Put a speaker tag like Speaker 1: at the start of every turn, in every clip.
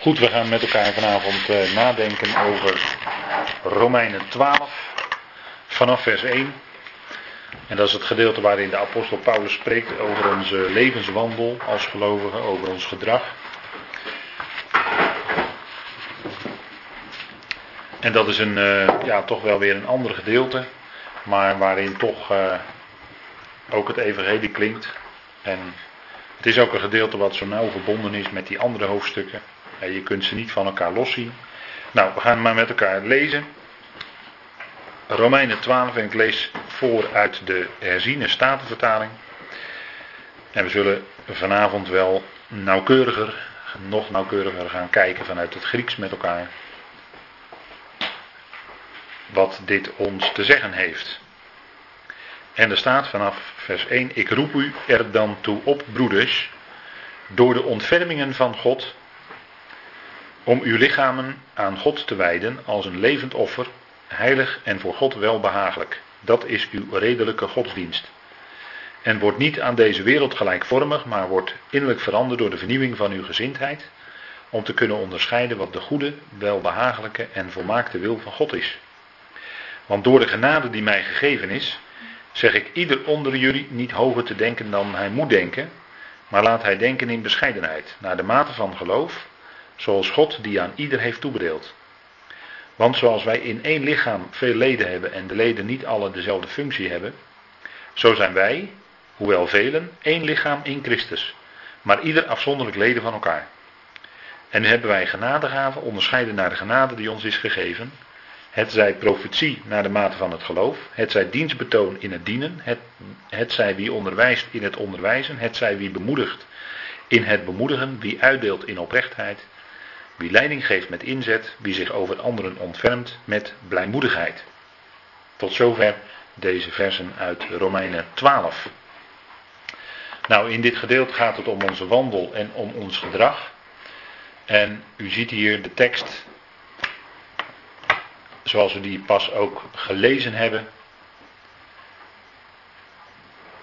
Speaker 1: Goed, we gaan met elkaar vanavond uh, nadenken over Romeinen 12 vanaf vers 1. En dat is het gedeelte waarin de apostel Paulus spreekt over onze levenswandel als gelovigen, over ons gedrag. En dat is een, uh, ja, toch wel weer een ander gedeelte, maar waarin toch uh, ook het evangelie klinkt. En het is ook een gedeelte wat zo nauw verbonden is met die andere hoofdstukken. Je kunt ze niet van elkaar loszien. Nou, we gaan maar met elkaar lezen. Romeinen 12 en ik lees voor uit de herziene statenvertaling. En we zullen vanavond wel nauwkeuriger, nog nauwkeuriger gaan kijken vanuit het Grieks met elkaar. Wat dit ons te zeggen heeft. En er staat vanaf vers 1: Ik roep u er dan toe op, broeders, door de ontfermingen van God, om uw lichamen aan God te wijden als een levend offer, heilig en voor God welbehagelijk. Dat is uw redelijke godsdienst. En wordt niet aan deze wereld gelijkvormig, maar wordt innerlijk veranderd door de vernieuwing van uw gezindheid, om te kunnen onderscheiden wat de goede, welbehagelijke en volmaakte wil van God is. Want door de genade die mij gegeven is, zeg ik ieder onder jullie niet hoger te denken dan hij moet denken, maar laat hij denken in bescheidenheid, naar de mate van geloof, zoals God die aan ieder heeft toebedeeld. Want zoals wij in één lichaam veel leden hebben en de leden niet alle dezelfde functie hebben, zo zijn wij, hoewel velen, één lichaam in Christus, maar ieder afzonderlijk leden van elkaar. En nu hebben wij genadegaven onderscheiden naar de genade die ons is gegeven, het zij profetie naar de mate van het geloof. Het zij dienstbetoon in het dienen. Het, het zij wie onderwijst in het onderwijzen. Het zij wie bemoedigt in het bemoedigen. Wie uitdeelt in oprechtheid. Wie leiding geeft met inzet. Wie zich over anderen ontfermt met blijmoedigheid. Tot zover deze versen uit Romeinen 12. Nou, in dit gedeelte gaat het om onze wandel en om ons gedrag. En u ziet hier de tekst zoals we die pas ook gelezen hebben.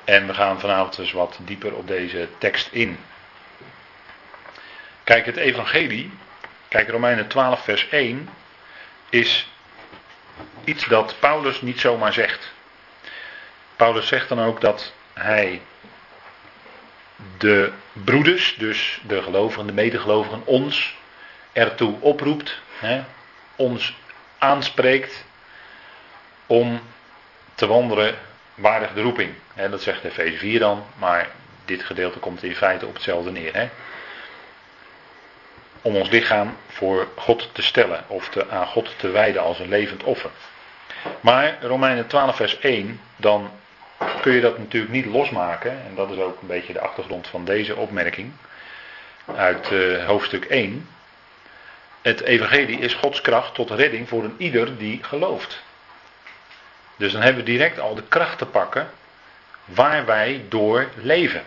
Speaker 1: En we gaan vanavond dus wat dieper op deze tekst in. Kijk, het evangelie, kijk Romeinen 12 vers 1, is iets dat Paulus niet zomaar zegt. Paulus zegt dan ook dat hij de broeders, dus de gelovigen, de medegelovigen, ons ertoe oproept, hè, ons aanspreekt om te wandelen waardig de roeping. dat zegt Efeze 4 dan, maar dit gedeelte komt in feite op hetzelfde neer. Om ons lichaam voor God te stellen of te, aan God te wijden als een levend offer. Maar Romeinen 12 vers 1, dan kun je dat natuurlijk niet losmaken. En dat is ook een beetje de achtergrond van deze opmerking. Uit uh, hoofdstuk 1. Het evangelie is Gods kracht tot redding voor een ieder die gelooft. Dus dan hebben we direct al de kracht te pakken waar wij door leven.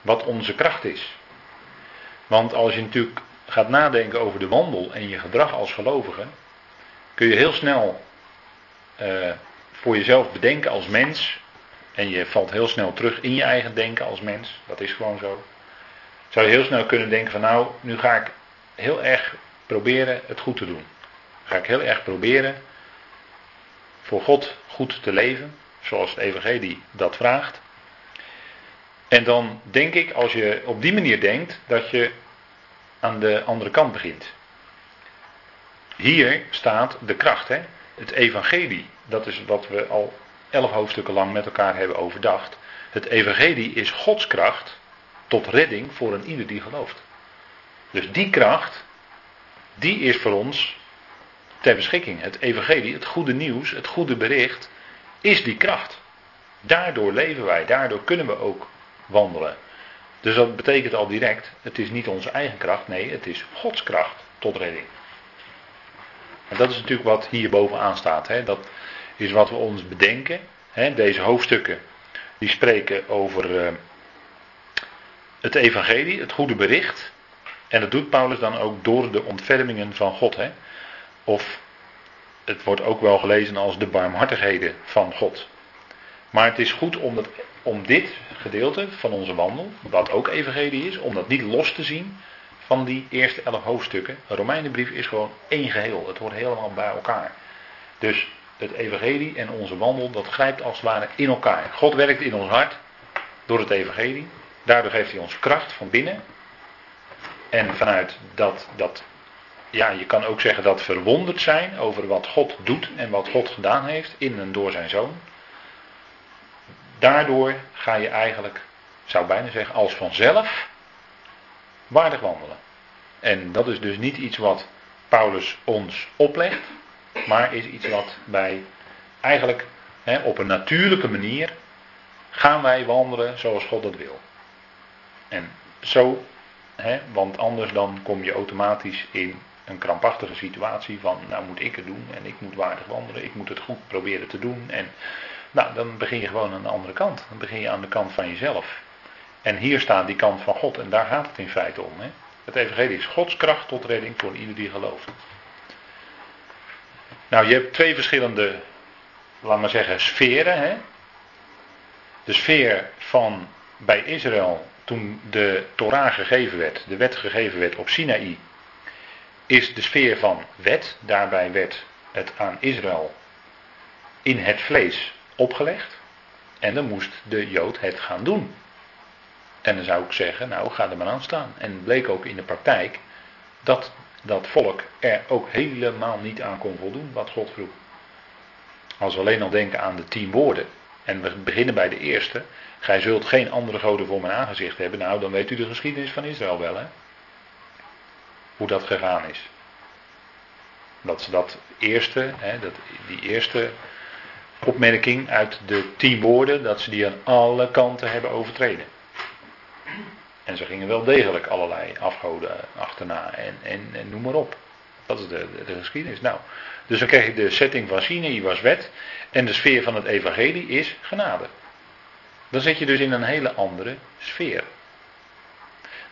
Speaker 1: Wat onze kracht is. Want als je natuurlijk gaat nadenken over de wandel en je gedrag als gelovige, kun je heel snel uh, voor jezelf bedenken als mens. En je valt heel snel terug in je eigen denken als mens. Dat is gewoon zo. Zou je heel snel kunnen denken van nou, nu ga ik heel erg proberen het goed te doen. Ga ik heel erg proberen voor God goed te leven, zoals het Evangelie dat vraagt. En dan denk ik, als je op die manier denkt, dat je aan de andere kant begint. Hier staat de kracht, hè? het Evangelie. Dat is wat we al elf hoofdstukken lang met elkaar hebben overdacht. Het Evangelie is Gods kracht tot redding voor een ieder die gelooft. Dus die kracht die is voor ons ter beschikking. Het evangelie, het goede nieuws, het goede bericht, is die kracht. Daardoor leven wij, daardoor kunnen we ook wandelen. Dus dat betekent al direct, het is niet onze eigen kracht, nee, het is Gods kracht tot redding. En dat is natuurlijk wat hier bovenaan staat. Hè? Dat is wat we ons bedenken. Hè? Deze hoofdstukken die spreken over uh, het evangelie, het goede bericht. En dat doet Paulus dan ook door de ontfermingen van God. Hè? Of het wordt ook wel gelezen als de barmhartigheden van God. Maar het is goed om, dat, om dit gedeelte van onze wandel, wat ook evangelie is, om dat niet los te zien van die eerste elf hoofdstukken. Een Romeinenbrief is gewoon één geheel. Het hoort helemaal bij elkaar. Dus het evangelie en onze wandel, dat grijpt als het ware in elkaar. God werkt in ons hart door het evangelie. Daardoor geeft hij ons kracht van binnen. En vanuit dat, dat, ja, je kan ook zeggen dat verwonderd zijn over wat God doet en wat God gedaan heeft in en door zijn zoon. Daardoor ga je eigenlijk, zou bijna zeggen, als vanzelf waardig wandelen. En dat is dus niet iets wat Paulus ons oplegt, maar is iets wat wij eigenlijk hè, op een natuurlijke manier gaan wij wandelen zoals God dat wil. En zo, hè, want anders dan kom je automatisch in een krampachtige situatie van, nou moet ik het doen en ik moet waardig wandelen, ik moet het goed proberen te doen. En nou, dan begin je gewoon aan de andere kant. Dan begin je aan de kant van jezelf. En hier staat die kant van God en daar gaat het in feite om. Hè. Het evangelie is Gods kracht tot redding voor ieder die gelooft. Nou, je hebt twee verschillende, laat maar zeggen, sferen. Hè? De sfeer van bij Israël toen de Torah gegeven werd, de wet gegeven werd op Sinaï, is de sfeer van wet. Daarbij werd het aan Israël in het vlees opgelegd. En dan moest de Jood het gaan doen. En dan zou ik zeggen, nou ga er maar aan staan. En bleek ook in de praktijk dat dat volk er ook helemaal niet aan kon voldoen wat God vroeg. Als we alleen al denken aan de tien woorden. En we beginnen bij de eerste. Gij zult geen andere goden voor mijn aangezicht hebben. Nou, dan weet u de geschiedenis van Israël wel, hè? Hoe dat gegaan is. Dat ze dat eerste, hè, dat, die eerste opmerking uit de tien woorden, dat ze die aan alle kanten hebben overtreden. En ze gingen wel degelijk allerlei afgoden achterna en, en, noem maar op. Dat is de, de, geschiedenis. Nou, dus dan krijg je de setting van Sinai was wet en de sfeer van het evangelie is genade. Dan zit je dus in een hele andere sfeer.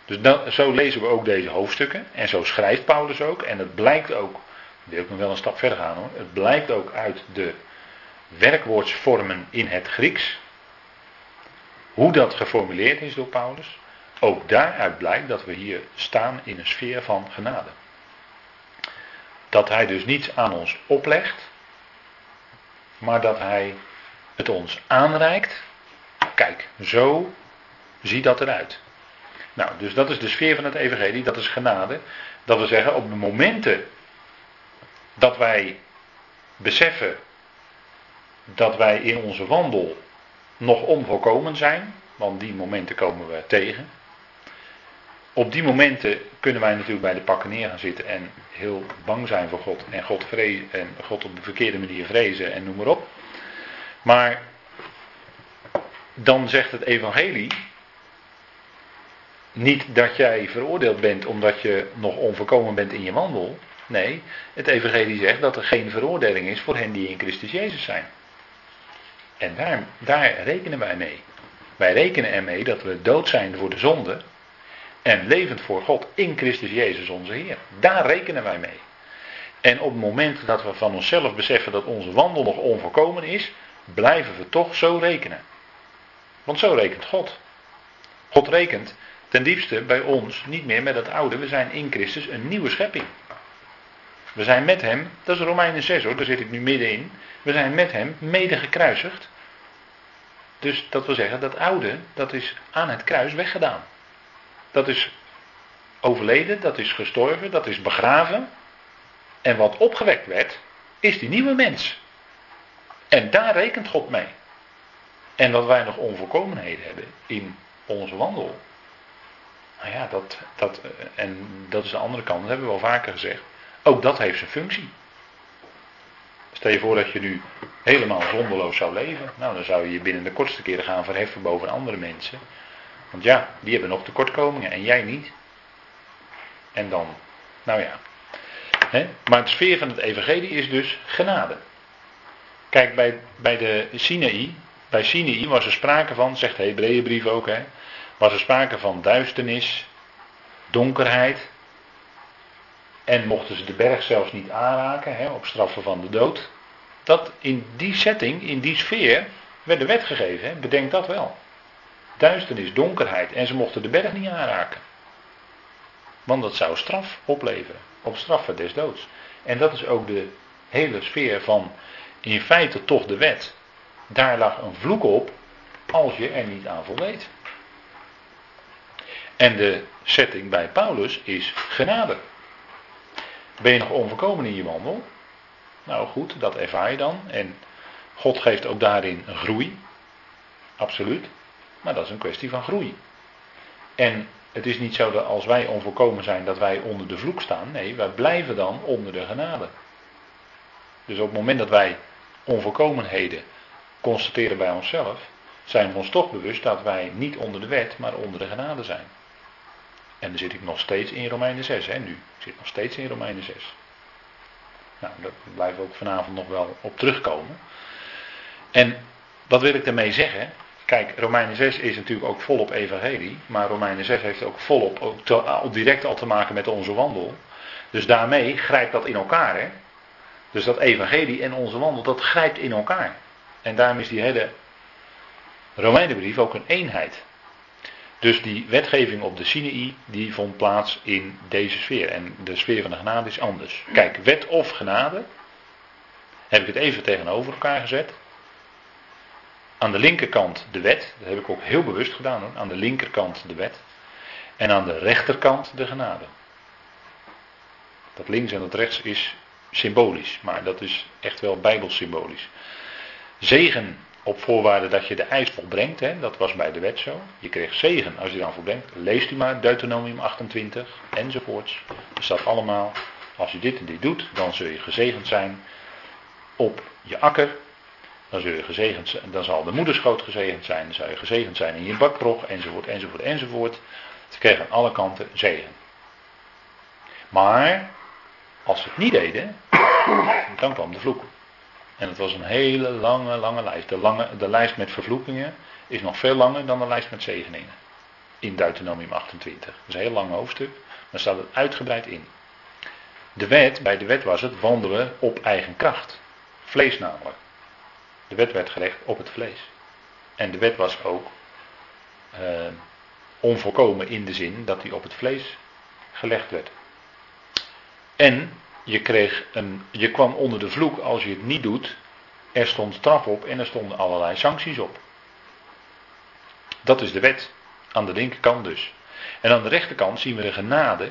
Speaker 1: Dus dan, zo lezen we ook deze hoofdstukken en zo schrijft Paulus ook en het blijkt ook, wil ik nog wel een stap verder gaan hoor, het blijkt ook uit de werkwoordsvormen in het Grieks, hoe dat geformuleerd is door Paulus. Ook daaruit blijkt dat we hier staan in een sfeer van genade. Dat hij dus niets aan ons oplegt, maar dat hij het ons aanreikt. Kijk, zo ziet dat eruit. Nou, dus dat is de sfeer van het evangelie, dat is genade. Dat we zeggen, op de momenten dat wij beseffen dat wij in onze wandel nog onvolkomen zijn, want die momenten komen we tegen op die momenten kunnen wij natuurlijk bij de pakken neer gaan zitten en heel bang zijn voor God en God, vrezen, en God op de verkeerde manier vrezen en noem maar op. Maar dan zegt het evangelie niet dat jij veroordeeld bent omdat je nog onvolkomen bent in je wandel. Nee, het evangelie zegt dat er geen veroordeling is voor hen die in Christus Jezus zijn. En daar, daar rekenen wij mee. Wij rekenen ermee dat we dood zijn voor de zonde en levend voor God in Christus Jezus onze Heer. Daar rekenen wij mee. En op het moment dat we van onszelf beseffen dat onze wandel nog onvolkomen is, blijven we toch zo rekenen. Want zo rekent God. God rekent ten diepste bij ons niet meer met het oude. We zijn in Christus een nieuwe schepping. We zijn met hem, dat is Romeinen 6 hoor, daar zit ik nu middenin. We zijn met hem mede gekruisigd. Dus dat wil zeggen, dat oude, dat is aan het kruis weggedaan. Dat is overleden, dat is gestorven, dat is begraven. En wat opgewekt werd, is die nieuwe mens. En daar rekent God mee. En dat wij nog onvolkomenheden hebben in onze wandel. Nou ja, dat, dat, eh, en dat is de andere kant, dat hebben we wel vaker gezegd. Ook dat heeft zijn functie. Stel je voor dat je nu helemaal zonderloos zou leven. Nou, dan zou je je binnen de kortste keren gaan verheffen boven andere mensen. Want ja, die hebben nog tekortkomingen en jij niet. En dan, nou ja. Maar het sfeer van het evangelie is dus genade. Kijk, bij, bij de Sinaï, bij Sinaï was er sprake van, zegt de Hebreeënbrief ook, hè, was er sprake van duisternis, donkerheid. En mochten ze de berg zelfs niet aanraken, hè, op straffen van de dood. Dat in die setting, in die sfeer, werd de wet gegeven. Hè. Bedenk dat wel duisternis, donkerheid. En ze mochten de berg niet aanraken. Want dat zou straf opleveren. Op straffen des doods. En dat is ook de hele sfeer van in feite toch de wet. Daar lag een vloek op als je er niet aan voldeed. En de setting bij Paulus is genade. Ben je nog onvolkomen in je wandel? Nou goed, dat ervaar je dan. En God geeft ook daarin groei. Absoluut. Maar dat is een kwestie van groei. En het is niet zo dat als wij onvolkomen zijn dat wij onder de vloek staan. Nee, wij blijven dan onder de genade. Dus op het moment dat wij onvolkomenheden constateren bij onszelf, zijn we ons toch bewust dat wij niet onder de wet, maar onder de genade zijn. En dan zit ik nog steeds in Romeinen 6, hè, nu. Ik zit nog steeds in Romeinen 6. Nou, daar blijven we ook vanavond nog wel op terugkomen. En wat wil ik daarmee zeggen? Kijk, Romeinen 6 is natuurlijk ook volop evangelie, maar Romeinen 6 heeft ook volop ook, direct al te maken met onze wandel. Dus daarmee grijpt dat in elkaar. Hè? Dus dat evangelie en onze wandel, dat grijpt in elkaar. En daarom is die hele Romeinenbrief ook een eenheid. Dus die wetgeving op de Sinaï, die vond plaats in deze sfeer. En de sfeer van de genade is anders. Kijk, wet of genade, heb ik het even tegenover elkaar gezet. Aan de linkerkant de wet, dat heb ik ook heel bewust gedaan hoor. Aan de linkerkant de wet. En aan de rechterkant de genade. Dat links en dat rechts is symbolisch, maar dat is echt wel bijbelsymbolisch. Zegen op voorwaarde dat je de eis volbrengt, hè, dat was bij de wet zo. Je kreeg zegen als je dan volbrengt. Leest u maar Deuteronomium 28 enzovoorts. Er staat allemaal, als je dit en dit doet, dan zul je gezegend zijn op je akker. Dan, zul je gezegend zijn, dan zal de moederschoot gezegend zijn. Dan zal je gezegend zijn in je bakprog, enzovoort, enzovoort, enzovoort. Ze kregen aan alle kanten zegen. Maar, als ze het niet deden, dan kwam de vloek. En het was een hele lange, lange lijst. De, lange, de lijst met vervloekingen is nog veel langer dan de lijst met zegeningen. In Deuteronomium 28. Dat is een heel lang hoofdstuk. Daar staat het uitgebreid in. De wet, bij de wet was het wandelen op eigen kracht. Vlees namelijk. De wet werd gelegd op het vlees. En de wet was ook eh, onvolkomen in de zin dat die op het vlees gelegd werd. En je, kreeg een, je kwam onder de vloek als je het niet doet. Er stond straf op en er stonden allerlei sancties op. Dat is de wet. Aan de linkerkant dus. En aan de rechterkant zien we de genade.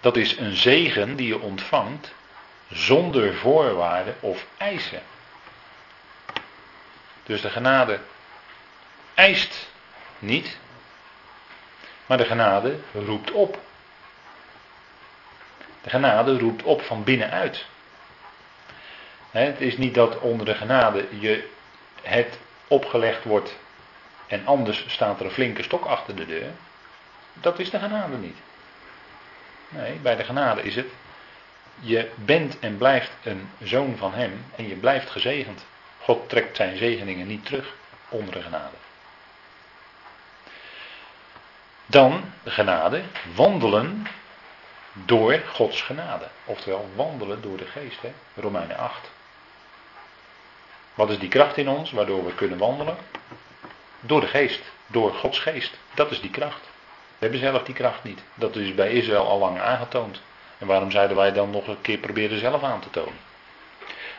Speaker 1: Dat is een zegen die je ontvangt zonder voorwaarden of eisen. Dus de genade eist niet, maar de genade roept op. De genade roept op van binnenuit. Het is niet dat onder de genade je het opgelegd wordt en anders staat er een flinke stok achter de deur. Dat is de genade niet. Nee, bij de genade is het, je bent en blijft een zoon van Hem en je blijft gezegend. God trekt zijn zegeningen niet terug onder de genade. Dan de genade, wandelen door Gods genade. Oftewel wandelen door de geest. Hè? Romeinen 8. Wat is die kracht in ons waardoor we kunnen wandelen? Door de geest. Door Gods geest. Dat is die kracht. We hebben zelf die kracht niet. Dat is bij Israël al lang aangetoond. En waarom zouden wij dan nog een keer proberen zelf aan te tonen?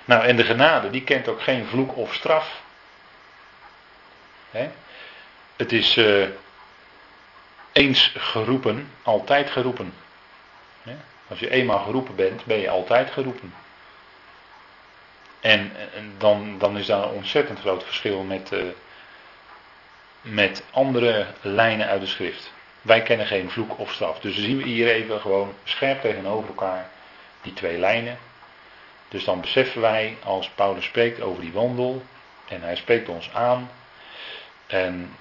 Speaker 1: Nou, en de genade, die kent ook geen vloek of straf. Het is uh, eens geroepen, altijd geroepen. Als je eenmaal geroepen bent, ben je altijd geroepen. En, dan, dan, is daar een ontzettend groot verschil met, uh, met andere lijnen uit de schrift. Wij kennen geen vloek of straf. Dus zien we hier even gewoon scherp tegenover elkaar die twee lijnen. Dus dan beseffen wij, als Paulus spreekt over die wandel, en hij spreekt ons aan, en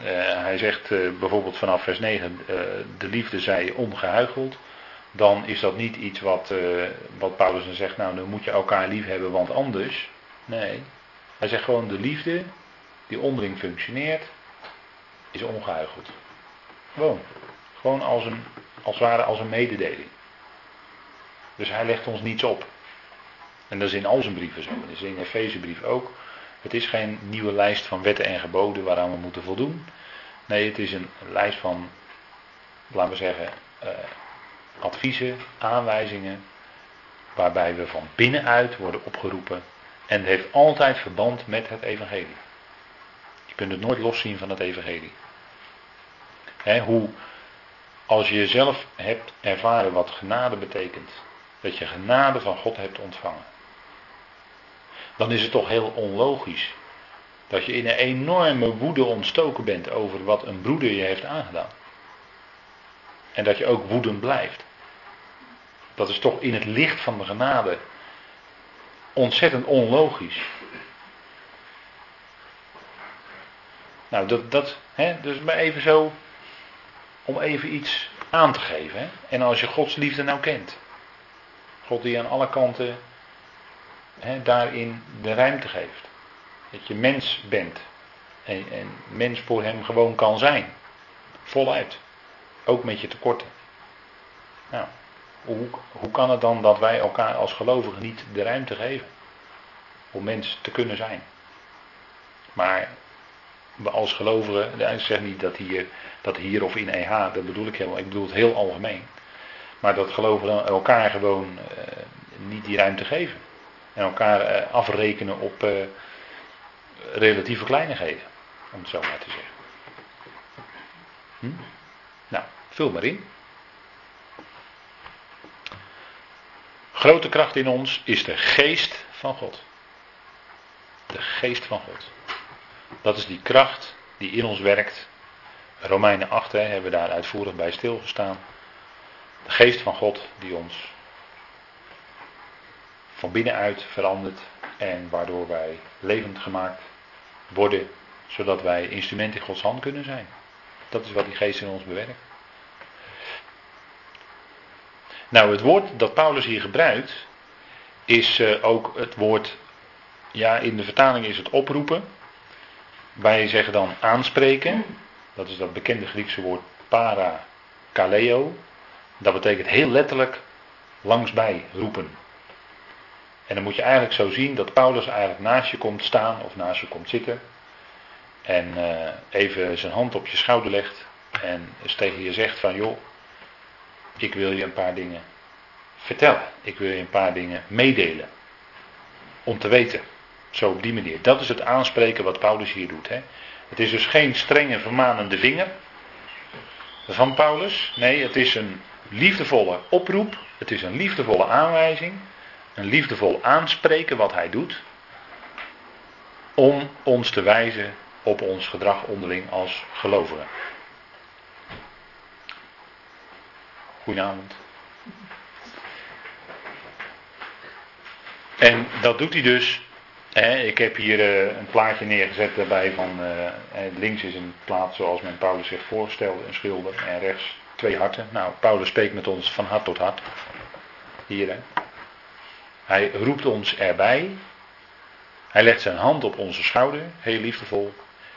Speaker 1: uh, hij zegt uh, bijvoorbeeld vanaf vers 9, uh, de liefde zij ongehuicheld dan is dat niet iets wat, uh, wat Paulus dan zegt, nou dan moet je elkaar lief hebben, want anders. Nee, hij zegt gewoon de liefde die onderling functioneert, is ongehuigeld. Gewoon. Gewoon als een, als ware als een mededeling. Dus hij legt ons niets op. En dat is in al zijn brieven zo. Dat is in Efezebrief ook. Het is geen nieuwe lijst van wetten en geboden waaraan we moeten voldoen. Nee, het is een lijst van, laten we zeggen, uh, adviezen, aanwijzingen, waarbij we van binnenuit worden opgeroepen. En het heeft altijd verband met het evangelie. Je kunt het nooit loszien van het evangelie. hoe, als je zelf hebt ervaren wat genade betekent, dat je genade van God hebt ontvangen, dan is het toch heel onlogisch dat je in een enorme woede ontstoken bent over wat een broeder je heeft aangedaan. En dat je ook woedend blijft. Dat is toch in het licht van de genade ontzettend onlogisch. Nou, dat, dat hè, dus maar even zo, om even iets aan te geven. Hè? En als je Gods liefde nou kent. God die aan alle kanten hè, daarin de ruimte geeft. Dat je mens bent. En, en mens voor hem gewoon kan zijn. Voluit. Ook met je tekorten. Nou, hoe, hoe kan het dan dat wij elkaar als gelovigen niet de ruimte geven? Om mens te kunnen zijn. Maar we als gelovigen, ik zeg niet dat hier, dat hier of in EH, dat bedoel ik helemaal, ik bedoel het heel algemeen. Maar dat gelovigen elkaar gewoon uh, niet die ruimte geven. En elkaar uh, afrekenen op uh, relatieve kleinigheden, om het zo maar te zeggen. Hm? Nou, vul maar in. Grote kracht in ons is de geest van God. De geest van God. Dat is die kracht die in ons werkt. Romeinen 8 hè, hebben we daar uitvoerig bij stilgestaan. De geest van God die ons van binnenuit verandert en waardoor wij levend gemaakt worden, zodat wij instrument in Gods hand kunnen zijn. Dat is wat die geest in ons bewerkt. Nou, het woord dat Paulus hier gebruikt, is uh, ook het woord, ja, in de vertaling is het oproepen. Wij zeggen dan aanspreken. Dat is dat bekende Griekse woord para kaleo. Dat betekent heel letterlijk langsbij roepen. En dan moet je eigenlijk zo zien dat Paulus eigenlijk naast je komt staan of naast je komt zitten. En uh, even zijn hand op je schouder legt. En eens tegen je zegt van joh, ik wil je een paar dingen vertellen. Ik wil je een paar dingen meedelen. Om te weten. Zo op die manier. Dat is het aanspreken wat Paulus hier doet. Hè. Het is dus geen strenge vermanende vinger van Paulus. Nee, het is een liefdevolle oproep. Het is een liefdevolle aanwijzing. Een liefdevol aanspreken wat hij doet. Om ons te wijzen op ons gedrag onderling als gelovigen. Goedenavond. En dat doet hij dus. Hè, ik heb hier uh, een plaatje neergezet daarbij van. Uh, links is een plaat zoals men Paulus zich voorstelde, een schilder. En rechts twee harten. Nou, Paulus spreekt met ons van hart tot hart. Hier hè. Hij roept ons erbij. Hij legt zijn hand op onze schouder, heel liefdevol.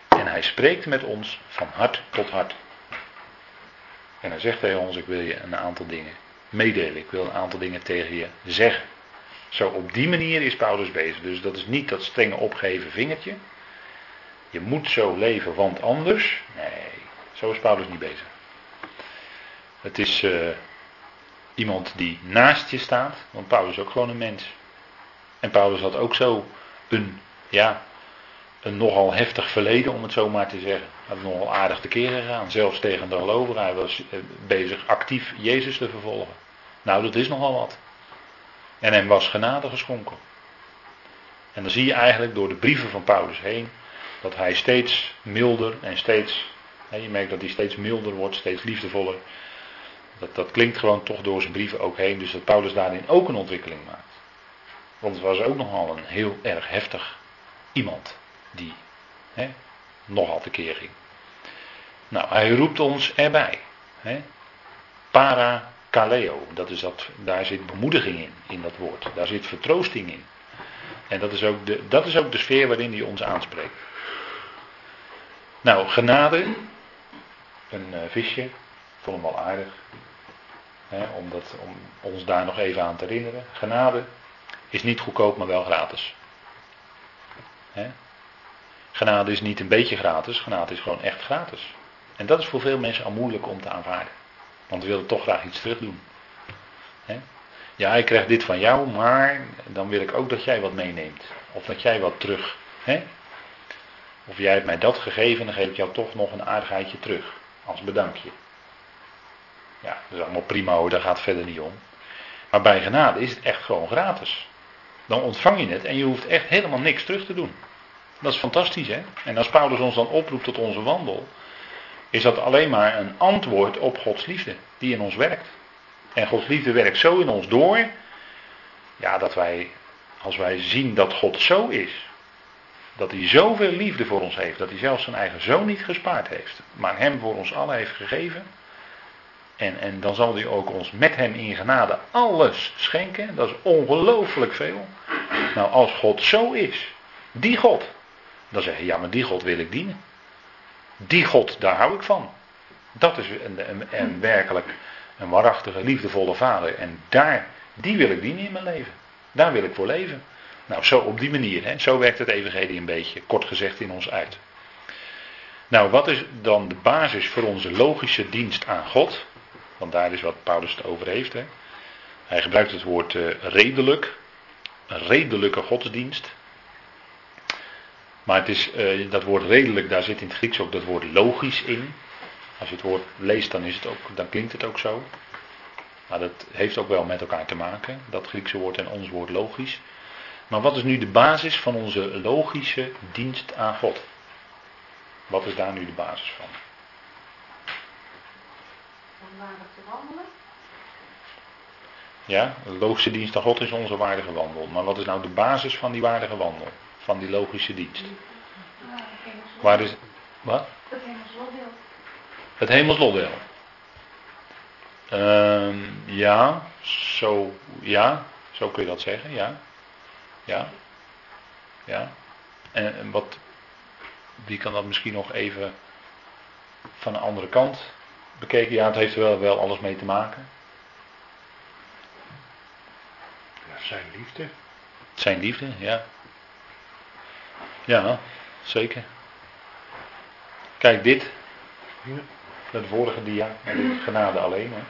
Speaker 1: En hij spreekt met ons van hart tot hart. En hij zegt tegen ons: Ik wil je een aantal dingen meedelen. Ik wil een aantal dingen tegen je zeggen. Zo op die manier is Paulus bezig. Dus dat is niet dat strenge opgeven vingertje. Je moet zo leven, want anders. Nee, zo is Paulus niet bezig. Het is uh, iemand die naast je staat, want Paulus is ook gewoon een mens. En Paulus had ook zo een, ja, een nogal heftig verleden, om het zo maar te zeggen. Hij had nogal aardig te keren gegaan, zelfs tegen de gelovigen. Hij was eh, bezig actief Jezus te vervolgen. Nou, dat is nogal wat. En hem was genade geschonken. En dan zie je eigenlijk door de brieven van Paulus heen dat hij steeds milder en steeds, je merkt dat hij steeds milder wordt, steeds liefdevoller. Dat, dat klinkt gewoon toch door zijn brieven ook heen, dus dat Paulus daarin ook een ontwikkeling maakt. Want het was ook nogal een heel erg heftig iemand die hè, nogal tekeer ging. Nou, hij roept ons erbij. Hè. Para kaleo, dat is dat, daar zit bemoediging in, in dat woord. Daar zit vertroosting in. En dat is ook de, dat is ook de sfeer waarin hij ons aanspreekt. Nou, genade, een uh, visje, ik vond hem wel aardig. Hè, om, dat, om ons daar nog even aan te herinneren. Genade is niet goedkoop, maar wel gratis. Hè? Genade is niet een beetje gratis, genade is gewoon echt gratis. En dat is voor veel mensen al moeilijk om te aanvaarden. Want we willen toch graag iets terug doen. Ja, ik krijg dit van jou, maar dan wil ik ook dat jij wat meeneemt. Of dat jij wat terug. Of jij hebt mij dat gegeven, dan geef ik jou toch nog een aardigheidje terug. Als bedankje. Ja, dat is allemaal prima hoor, daar gaat het verder niet om. Maar bij genade is het echt gewoon gratis. Dan ontvang je het en je hoeft echt helemaal niks terug te doen. Dat is fantastisch hè. En als Paulus ons dan oproept tot onze wandel, is dat alleen maar een antwoord op Gods liefde die in ons werkt. En Gods liefde werkt zo in ons door, ja, dat wij, als wij zien dat God zo is, dat hij zoveel liefde voor ons heeft, dat hij zelfs zijn eigen zoon niet gespaard heeft, maar hem voor ons allen heeft gegeven. En, en dan zal hij ook ons met hem in genade alles schenken. Dat is ongelooflijk veel. Nou, als God zo is, die God, dan zeg je, ja, maar die God wil ik dienen. Die God, daar hou ik van. Dat is een, een, een werkelijk een waarachtige, liefdevolle vader. En daar, die wil ik dienen in mijn leven. Daar wil ik voor leven. Nou, zo op die manier. Hè, zo werkt het evangelie een beetje, kort gezegd, in ons uit. Nou, wat is dan de basis voor onze logische dienst aan God? Want daar is wat Paulus het over heeft. Hè. Hij gebruikt het woord uh, redelijk. Een redelijke godsdienst. Maar het is, uh, dat woord redelijk, daar zit in het Grieks ook dat woord logisch in. Als je het woord leest, dan, is het ook, dan klinkt het ook zo. Maar dat heeft ook wel met elkaar te maken, dat Griekse woord en ons woord logisch. Maar wat is nu de basis van onze logische dienst aan God? Wat is daar nu de basis van?
Speaker 2: Om waardig te wandelen?
Speaker 1: Ja, de logische dienst aan God is onze waardige wandel. Maar wat is nou de basis van die waardige wandel? Van die logische dienst? Waar is. Wat?
Speaker 2: Het hemelslotdeel.
Speaker 1: Het hemelslotdeel. Ehm ja, zo, ja, zo kun je dat zeggen, ja. Ja. Ja. En, en wat, wie kan dat misschien nog even van een andere kant bekeken? Ja, het heeft er wel, wel alles mee te maken.
Speaker 3: Ja, zijn liefde.
Speaker 1: Zijn liefde, ja. Ja, zeker. Kijk, dit. De vorige dia, de genade alleen. Hè.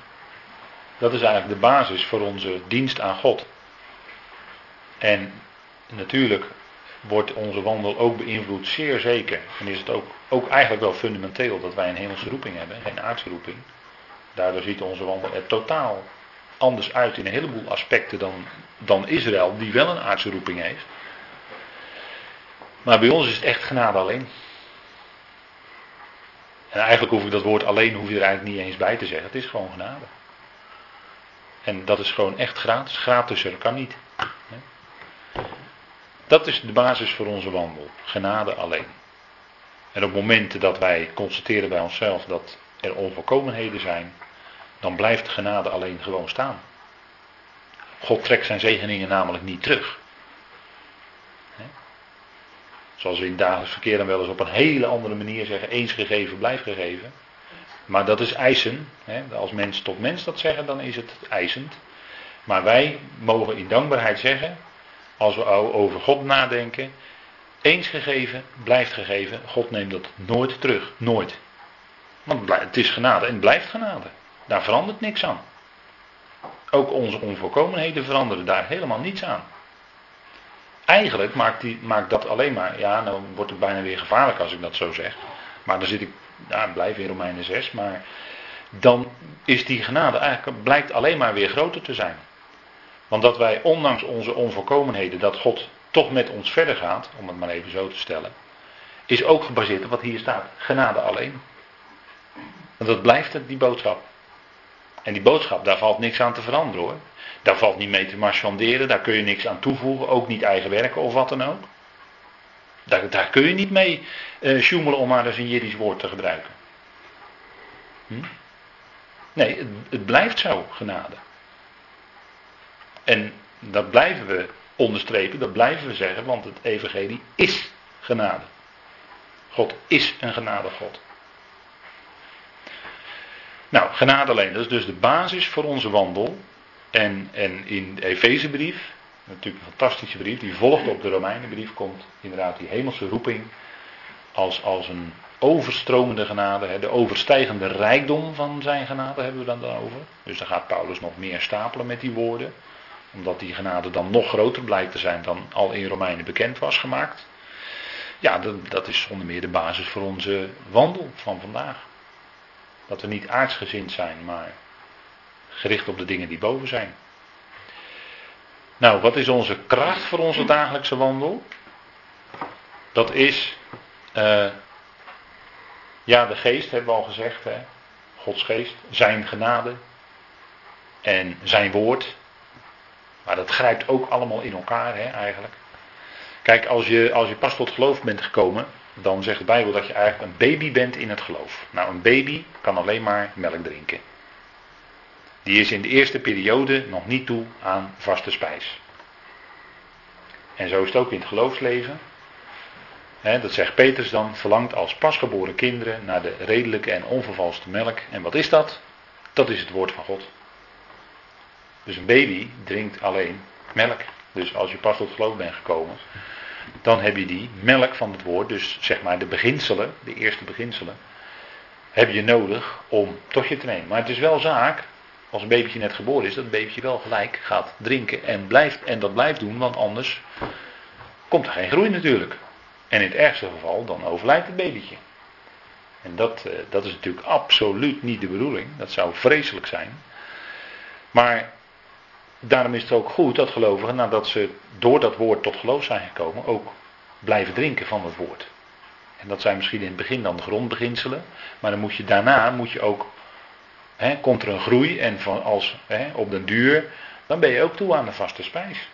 Speaker 1: Dat is eigenlijk de basis voor onze dienst aan God. En natuurlijk wordt onze wandel ook beïnvloed, zeer zeker. En is het ook, ook eigenlijk wel fundamenteel dat wij een hemelse roeping hebben, geen aardse roeping. Daardoor ziet onze wandel er totaal anders uit in een heleboel aspecten dan, dan Israël, die wel een aardse roeping heeft. Maar bij ons is het echt genade alleen. En eigenlijk hoef ik dat woord alleen hoef je er eigenlijk niet eens bij te zeggen. Het is gewoon genade. En dat is gewoon echt gratis. Gratis er kan niet. Dat is de basis voor onze wandel. Genade alleen. En op momenten dat wij constateren bij onszelf dat er onvolkomenheden zijn, dan blijft genade alleen gewoon staan. God trekt zijn zegeningen namelijk niet terug. Zoals we in dagelijks verkeer dan wel eens op een hele andere manier zeggen, eens gegeven, blijf gegeven. Maar dat is eisen. Als mens tot mens dat zeggen, dan is het eisend. Maar wij mogen in dankbaarheid zeggen, als we over God nadenken, eens gegeven, blijft gegeven. God neemt dat nooit terug. Nooit. Want het is genade en het blijft genade. Daar verandert niks aan. Ook onze onvolkomenheden veranderen daar helemaal niets aan. Eigenlijk maakt, die, maakt dat alleen maar, ja, nou wordt het bijna weer gevaarlijk als ik dat zo zeg. Maar dan zit ik, ja, blijf in Romeinen 6, maar dan is die genade eigenlijk, blijkt alleen maar weer groter te zijn. Want dat wij, ondanks onze onvolkomenheden, dat God toch met ons verder gaat, om het maar even zo te stellen, is ook gebaseerd op wat hier staat: genade alleen. Want dat blijft het, die boodschap. En die boodschap, daar valt niks aan te veranderen hoor. Daar valt niet mee te marchanderen, daar kun je niks aan toevoegen, ook niet eigen werken of wat dan ook. Daar, daar kun je niet mee uh, sjoemelen om maar eens een Jiddisch woord te gebruiken. Hm? Nee, het, het blijft zo, genade. En dat blijven we onderstrepen, dat blijven we zeggen, want het evangelie is genade. God is een genade God. Nou, genade alleen, dat is dus de basis voor onze wandel. En, en in de Efezebrief, natuurlijk een fantastische brief, die volgt op de Romeinenbrief, komt inderdaad die hemelse roeping als, als een overstromende genade, hè, de overstijgende rijkdom van zijn genade hebben we dan over. Dus dan gaat Paulus nog meer stapelen met die woorden, omdat die genade dan nog groter blijkt te zijn dan al in Romeinen bekend was gemaakt. Ja, dat, dat is zonder meer de basis voor onze wandel van vandaag. Dat we niet aardsgezind zijn, maar gericht op de dingen die boven zijn. Nou, wat is onze kracht voor onze dagelijkse wandel? Dat is, uh, ja, de geest hebben we al gezegd, hè? Gods geest, zijn genade en zijn woord. Maar dat grijpt ook allemaal in elkaar, hè, eigenlijk. Kijk, als je, als je pas tot geloof bent gekomen, dan zegt de Bijbel dat je eigenlijk een baby bent in het geloof. Nou, een baby kan alleen maar melk drinken. Die is in de eerste periode nog niet toe aan vaste spijs. En zo is het ook in het geloofsleven. dat zegt Petrus dan, verlangt als pasgeboren kinderen naar de redelijke en onvervalste melk. En wat is dat? Dat is het woord van God. Dus een baby drinkt alleen melk. Dus als je pas tot geloof bent gekomen, dan heb je die melk van het woord, dus zeg maar de beginselen, de eerste beginselen, heb je nodig om tot je te nemen. Maar het is wel zaak, als een babytje net geboren is, dat het babytje wel gelijk gaat drinken en, blijft, en dat blijft doen, want anders komt er geen groei natuurlijk. En in het ergste geval, dan overlijdt het babytje. En dat, eh, dat is natuurlijk absoluut niet de bedoeling. Dat zou vreselijk zijn. Maar daarom is het ook goed dat gelovigen, nadat ze door dat woord tot geloof zijn gekomen, ook blijven drinken van het woord. En dat zijn misschien in het begin dan de grondbeginselen, maar dan moet je daarna moet je ook, hè, komt er een groei en van als, hè, op den duur, dan ben je ook toe aan de vaste spijs.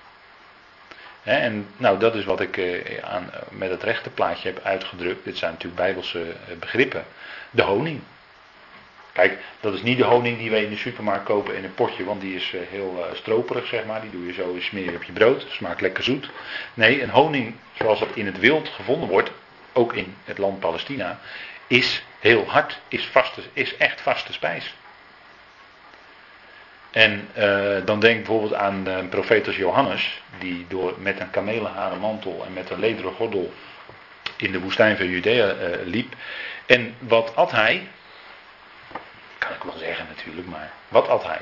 Speaker 1: Hè, en nou, dat is wat ik eh, aan, met het rechte plaatje heb uitgedrukt. Dit zijn natuurlijk bijbelse eh, begrippen. De honing. Kijk, dat is niet de honing die wij in de supermarkt kopen in een potje, want die is eh, heel uh, stroperig, zeg maar. Die doe je zo, smeer je op je brood, smaakt lekker zoet. Nee, een honing zoals dat in het wild gevonden wordt, ook in het land Palestina, is heel hard, is, vaste, is echt vaste spijs. En uh, dan denk bijvoorbeeld aan de profetus Johannes, die door, met een kamelenharen mantel en met een lederen gordel in de woestijn van Judea liep. En wat at hij? Ik wel zeggen natuurlijk, maar wat at hij?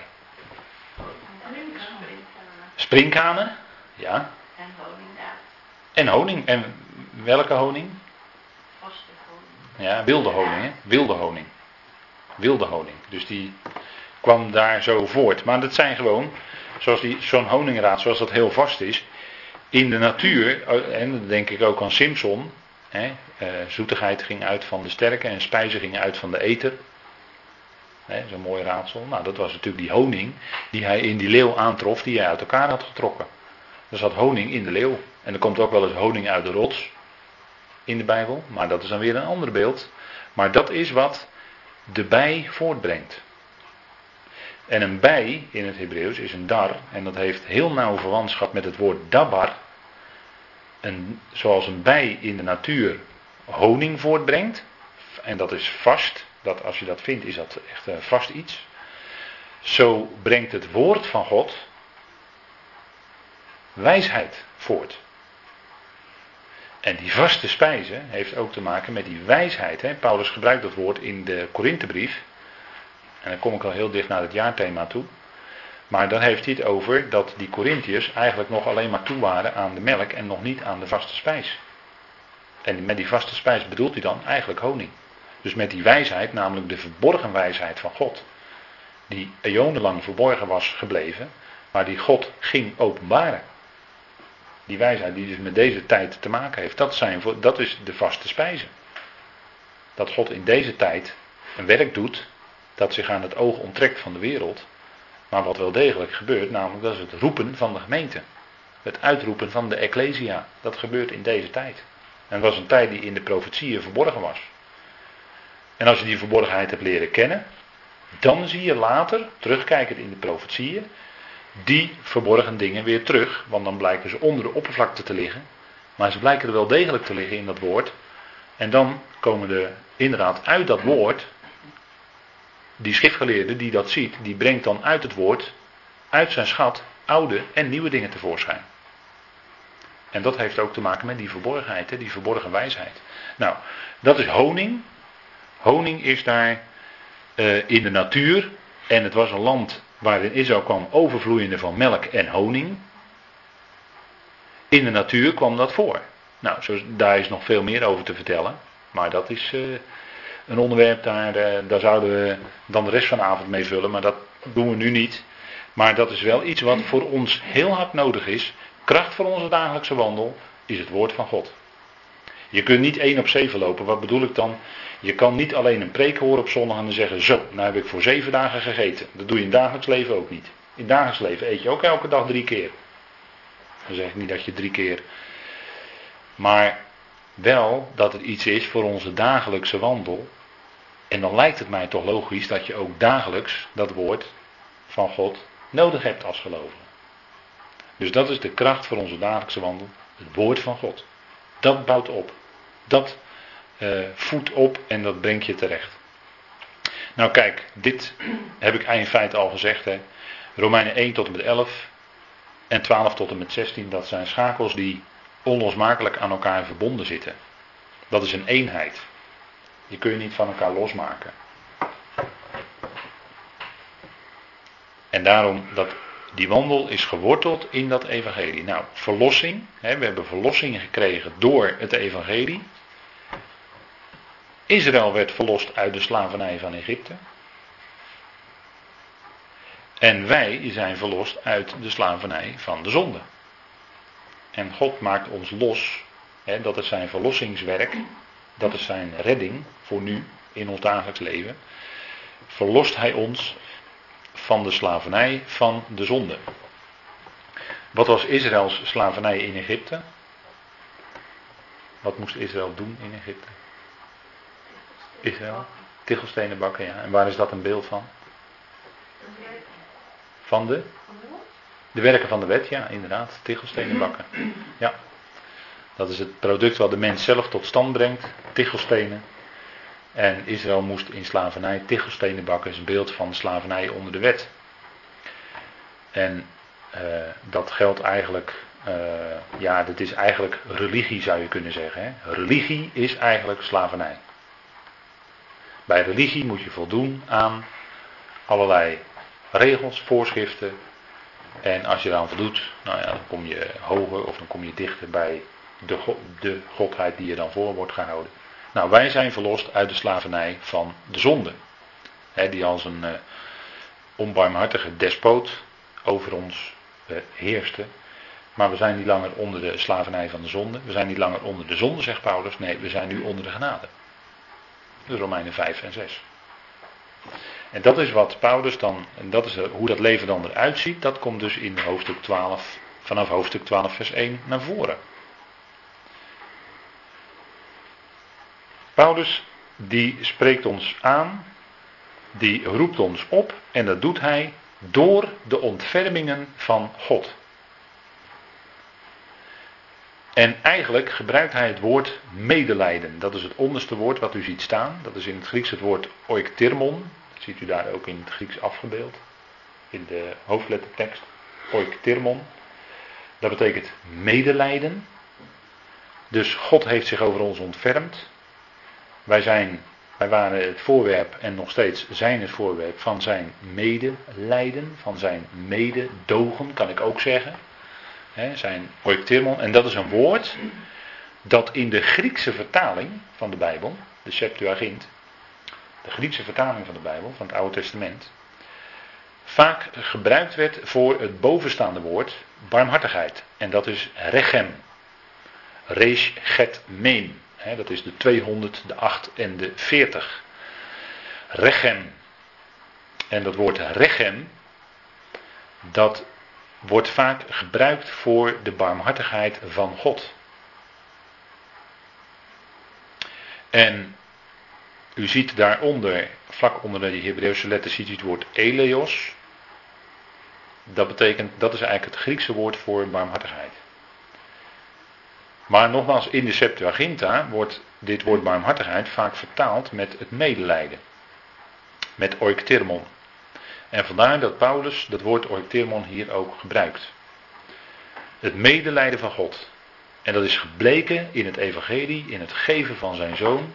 Speaker 1: Springkanen, ja.
Speaker 2: En honing.
Speaker 1: En honing. En welke honing?
Speaker 2: Vaste honing.
Speaker 1: Ja, wilde honing, hè? Wilde honing. Wilde honing. Dus die kwam daar zo voort. Maar dat zijn gewoon, zoals die, zo'n honingraad, zoals dat heel vast is. In de natuur, en dat denk ik ook aan Simpson. Hè, eh, zoetigheid ging uit van de sterke en spijzen gingen uit van de eter. Zo'n mooi raadsel. Nou, dat was natuurlijk die honing die hij in die leeuw aantrof, die hij uit elkaar had getrokken. Er zat honing in de leeuw. En er komt ook wel eens honing uit de rots in de Bijbel, maar dat is dan weer een ander beeld. Maar dat is wat de bij voortbrengt. En een bij in het Hebreeuws is een dar, en dat heeft heel nauw verwantschap met het woord dabar. En zoals een bij in de natuur honing voortbrengt, en dat is vast, dat als je dat vindt, is dat echt uh, vast iets. Zo brengt het woord van God wijsheid voort. En die vaste spijze heeft ook te maken met die wijsheid. Hè. Paulus gebruikt dat woord in de Korinthebrief. En dan kom ik al heel dicht naar het jaarthema toe. Maar dan heeft hij het over dat die Corinthiërs eigenlijk nog alleen maar toe waren aan de melk en nog niet aan de vaste spijs. En met die vaste spijs bedoelt hij dan eigenlijk honing. Dus met die wijsheid, namelijk de verborgen wijsheid van God, die eonenlang verborgen was gebleven, maar die God ging openbaren. Die wijsheid die dus met deze tijd te maken heeft, dat, zijn, dat is de vaste spijze. Dat God in deze tijd een werk doet dat zich aan het oog onttrekt van de wereld, maar wat wel degelijk gebeurt, namelijk dat is het roepen van de gemeente. Het uitroepen van de Ecclesia, dat gebeurt in deze tijd. En dat was een tijd die in de profetieën verborgen was. En als je die verborgenheid hebt leren kennen, dan zie je later, terugkijkend in de profetieën, die verborgen dingen weer terug. Want dan blijken ze onder de oppervlakte te liggen. Maar ze blijken er wel degelijk te liggen in dat woord. En dan komen er inderdaad uit dat woord, die schriftgeleerde die dat ziet, die brengt dan uit het woord, uit zijn schat, oude en nieuwe dingen tevoorschijn. En dat heeft ook te maken met die verborgenheid, die verborgen wijsheid. Nou, dat is honing. Honing is daar uh, in de natuur. En het was een land waarin Israël kwam overvloeiende van melk en honing. In de natuur kwam dat voor. Nou, zo, daar is nog veel meer over te vertellen. Maar dat is uh, een onderwerp, daar, uh, daar zouden we dan de rest van de avond mee vullen. Maar dat doen we nu niet. Maar dat is wel iets wat voor ons heel hard nodig is. Kracht voor onze dagelijkse wandel is het woord van God. Je kunt niet één op zeven lopen. Wat bedoel ik dan? Je kan niet alleen een preek horen op zondag en zeggen: Zo, nou heb ik voor zeven dagen gegeten. Dat doe je in dagelijks leven ook niet. In het dagelijks leven eet je ook elke dag drie keer. Dan zeg ik niet dat je drie keer. Maar wel dat het iets is voor onze dagelijkse wandel. En dan lijkt het mij toch logisch dat je ook dagelijks dat woord van God nodig hebt als gelovige. Dus dat is de kracht voor onze dagelijkse wandel. Het woord van God. Dat bouwt op. Dat voedt op en dat brengt je terecht. Nou kijk, dit heb ik in feite al gezegd. Hè. Romeinen 1 tot en met 11 en 12 tot en met 16. Dat zijn schakels die onlosmakelijk aan elkaar verbonden zitten. Dat is een eenheid. Die kun je niet van elkaar losmaken. En daarom dat die wandel is geworteld in dat evangelie. Nou, verlossing. Hè, we hebben verlossing gekregen door het evangelie. Israël werd verlost uit de slavernij van Egypte. En wij zijn verlost uit de slavernij van de zonde. En God maakt ons los. Hè, dat is zijn verlossingswerk. Dat is zijn redding voor nu in ons dagelijks leven. Verlost hij ons van de slavernij van de zonde. Wat was Israëls slavernij in Egypte? Wat moest Israël doen in Egypte? Israël? Tichelstenen bakken, ja. En waar is dat een beeld van? Van de? De werken van de wet, ja, inderdaad. Tichelstenen bakken. Ja. Dat is het product wat de mens zelf tot stand brengt. Tichelstenen. En Israël moest in slavernij tichelstenen bakken. is een beeld van slavernij onder de wet. En uh, dat geldt eigenlijk, uh, ja, dat is eigenlijk religie zou je kunnen zeggen. Hè? Religie is eigenlijk slavernij. Bij religie moet je voldoen aan allerlei regels, voorschriften. En als je eraan voldoet, nou ja, dan kom je hoger of dan kom je dichter bij de, de godheid die je dan voor wordt gehouden. Nou, wij zijn verlost uit de slavernij van de zonde. die als een uh, onbarmhartige despoot over ons uh, heerste. Maar we zijn niet langer onder de slavernij van de zonde. We zijn niet langer onder de zonde, zegt Paulus. Nee, we zijn nu onder de genade. De Romeinen 5 en 6. En dat is wat Paulus dan, en dat is hoe dat leven dan eruit ziet, dat komt dus in hoofdstuk 12, vanaf hoofdstuk 12 vers 1 naar voren. Paulus die spreekt ons aan, die roept ons op en dat doet hij door de ontfermingen van God. En eigenlijk gebruikt hij het woord medelijden. Dat is het onderste woord wat u ziet staan. Dat is in het Grieks het woord oiktermon. Dat ziet u daar ook in het Grieks afgebeeld. In de hoofdlettertekst. Oiktermon. Dat betekent medelijden. Dus God heeft zich over ons ontfermd. Wij, zijn, wij waren het voorwerp en nog steeds zijn het voorwerp van zijn medelijden, van zijn mededogen, kan ik ook zeggen. He, zijn oiktermon. En dat is een woord dat in de Griekse vertaling van de Bijbel, de Septuagint, de Griekse vertaling van de Bijbel, van het Oude Testament, vaak gebruikt werd voor het bovenstaande woord barmhartigheid. En dat is rechem. Resh get meen dat is de 200, de 8 en de 40. Rechem. En dat woord rechem, dat wordt vaak gebruikt voor de barmhartigheid van God. En u ziet daaronder, vlak onder de Hebreeuwse letter, ziet u het woord eleos. Dat betekent, dat is eigenlijk het Griekse woord voor barmhartigheid. Maar nogmaals, in de Septuaginta wordt dit woord barmhartigheid vaak vertaald met het medelijden. Met oiktermon. En vandaar dat Paulus dat woord oiktermon hier ook gebruikt. Het medelijden van God. En dat is gebleken in het evangelie, in het geven van zijn zoon,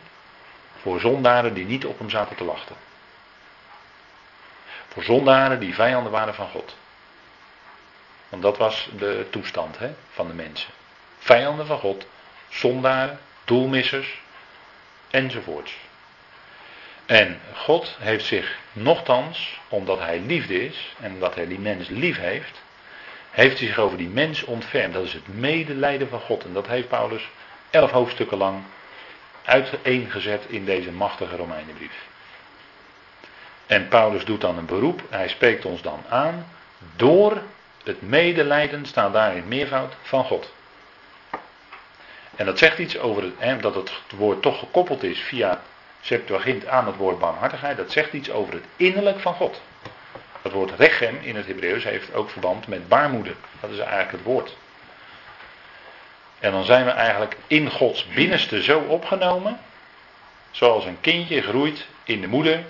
Speaker 1: voor zondaren die niet op hem zaten te wachten. Voor zondaren die vijanden waren van God. Want dat was de toestand hè, van de mensen. Vijanden van God, zondaren, doelmissers, enzovoorts. En God heeft zich nochtans, omdat hij liefde is en omdat hij die mens lief heeft, heeft hij zich over die mens ontfermd. Dat is het medelijden van God. En dat heeft Paulus elf hoofdstukken lang uiteengezet in deze machtige Romeinenbrief. En Paulus doet dan een beroep, hij spreekt ons dan aan, door het medelijden staat daar in meervoud van God. En dat zegt iets over het, dat het woord toch gekoppeld is via Septuagint aan het woord barmhartigheid. Dat zegt iets over het innerlijk van God. Het woord rechem in het Hebreeuws heeft ook verband met baarmoeder. Dat is eigenlijk het woord. En dan zijn we eigenlijk in Gods binnenste zo opgenomen. Zoals een kindje groeit in de moeder.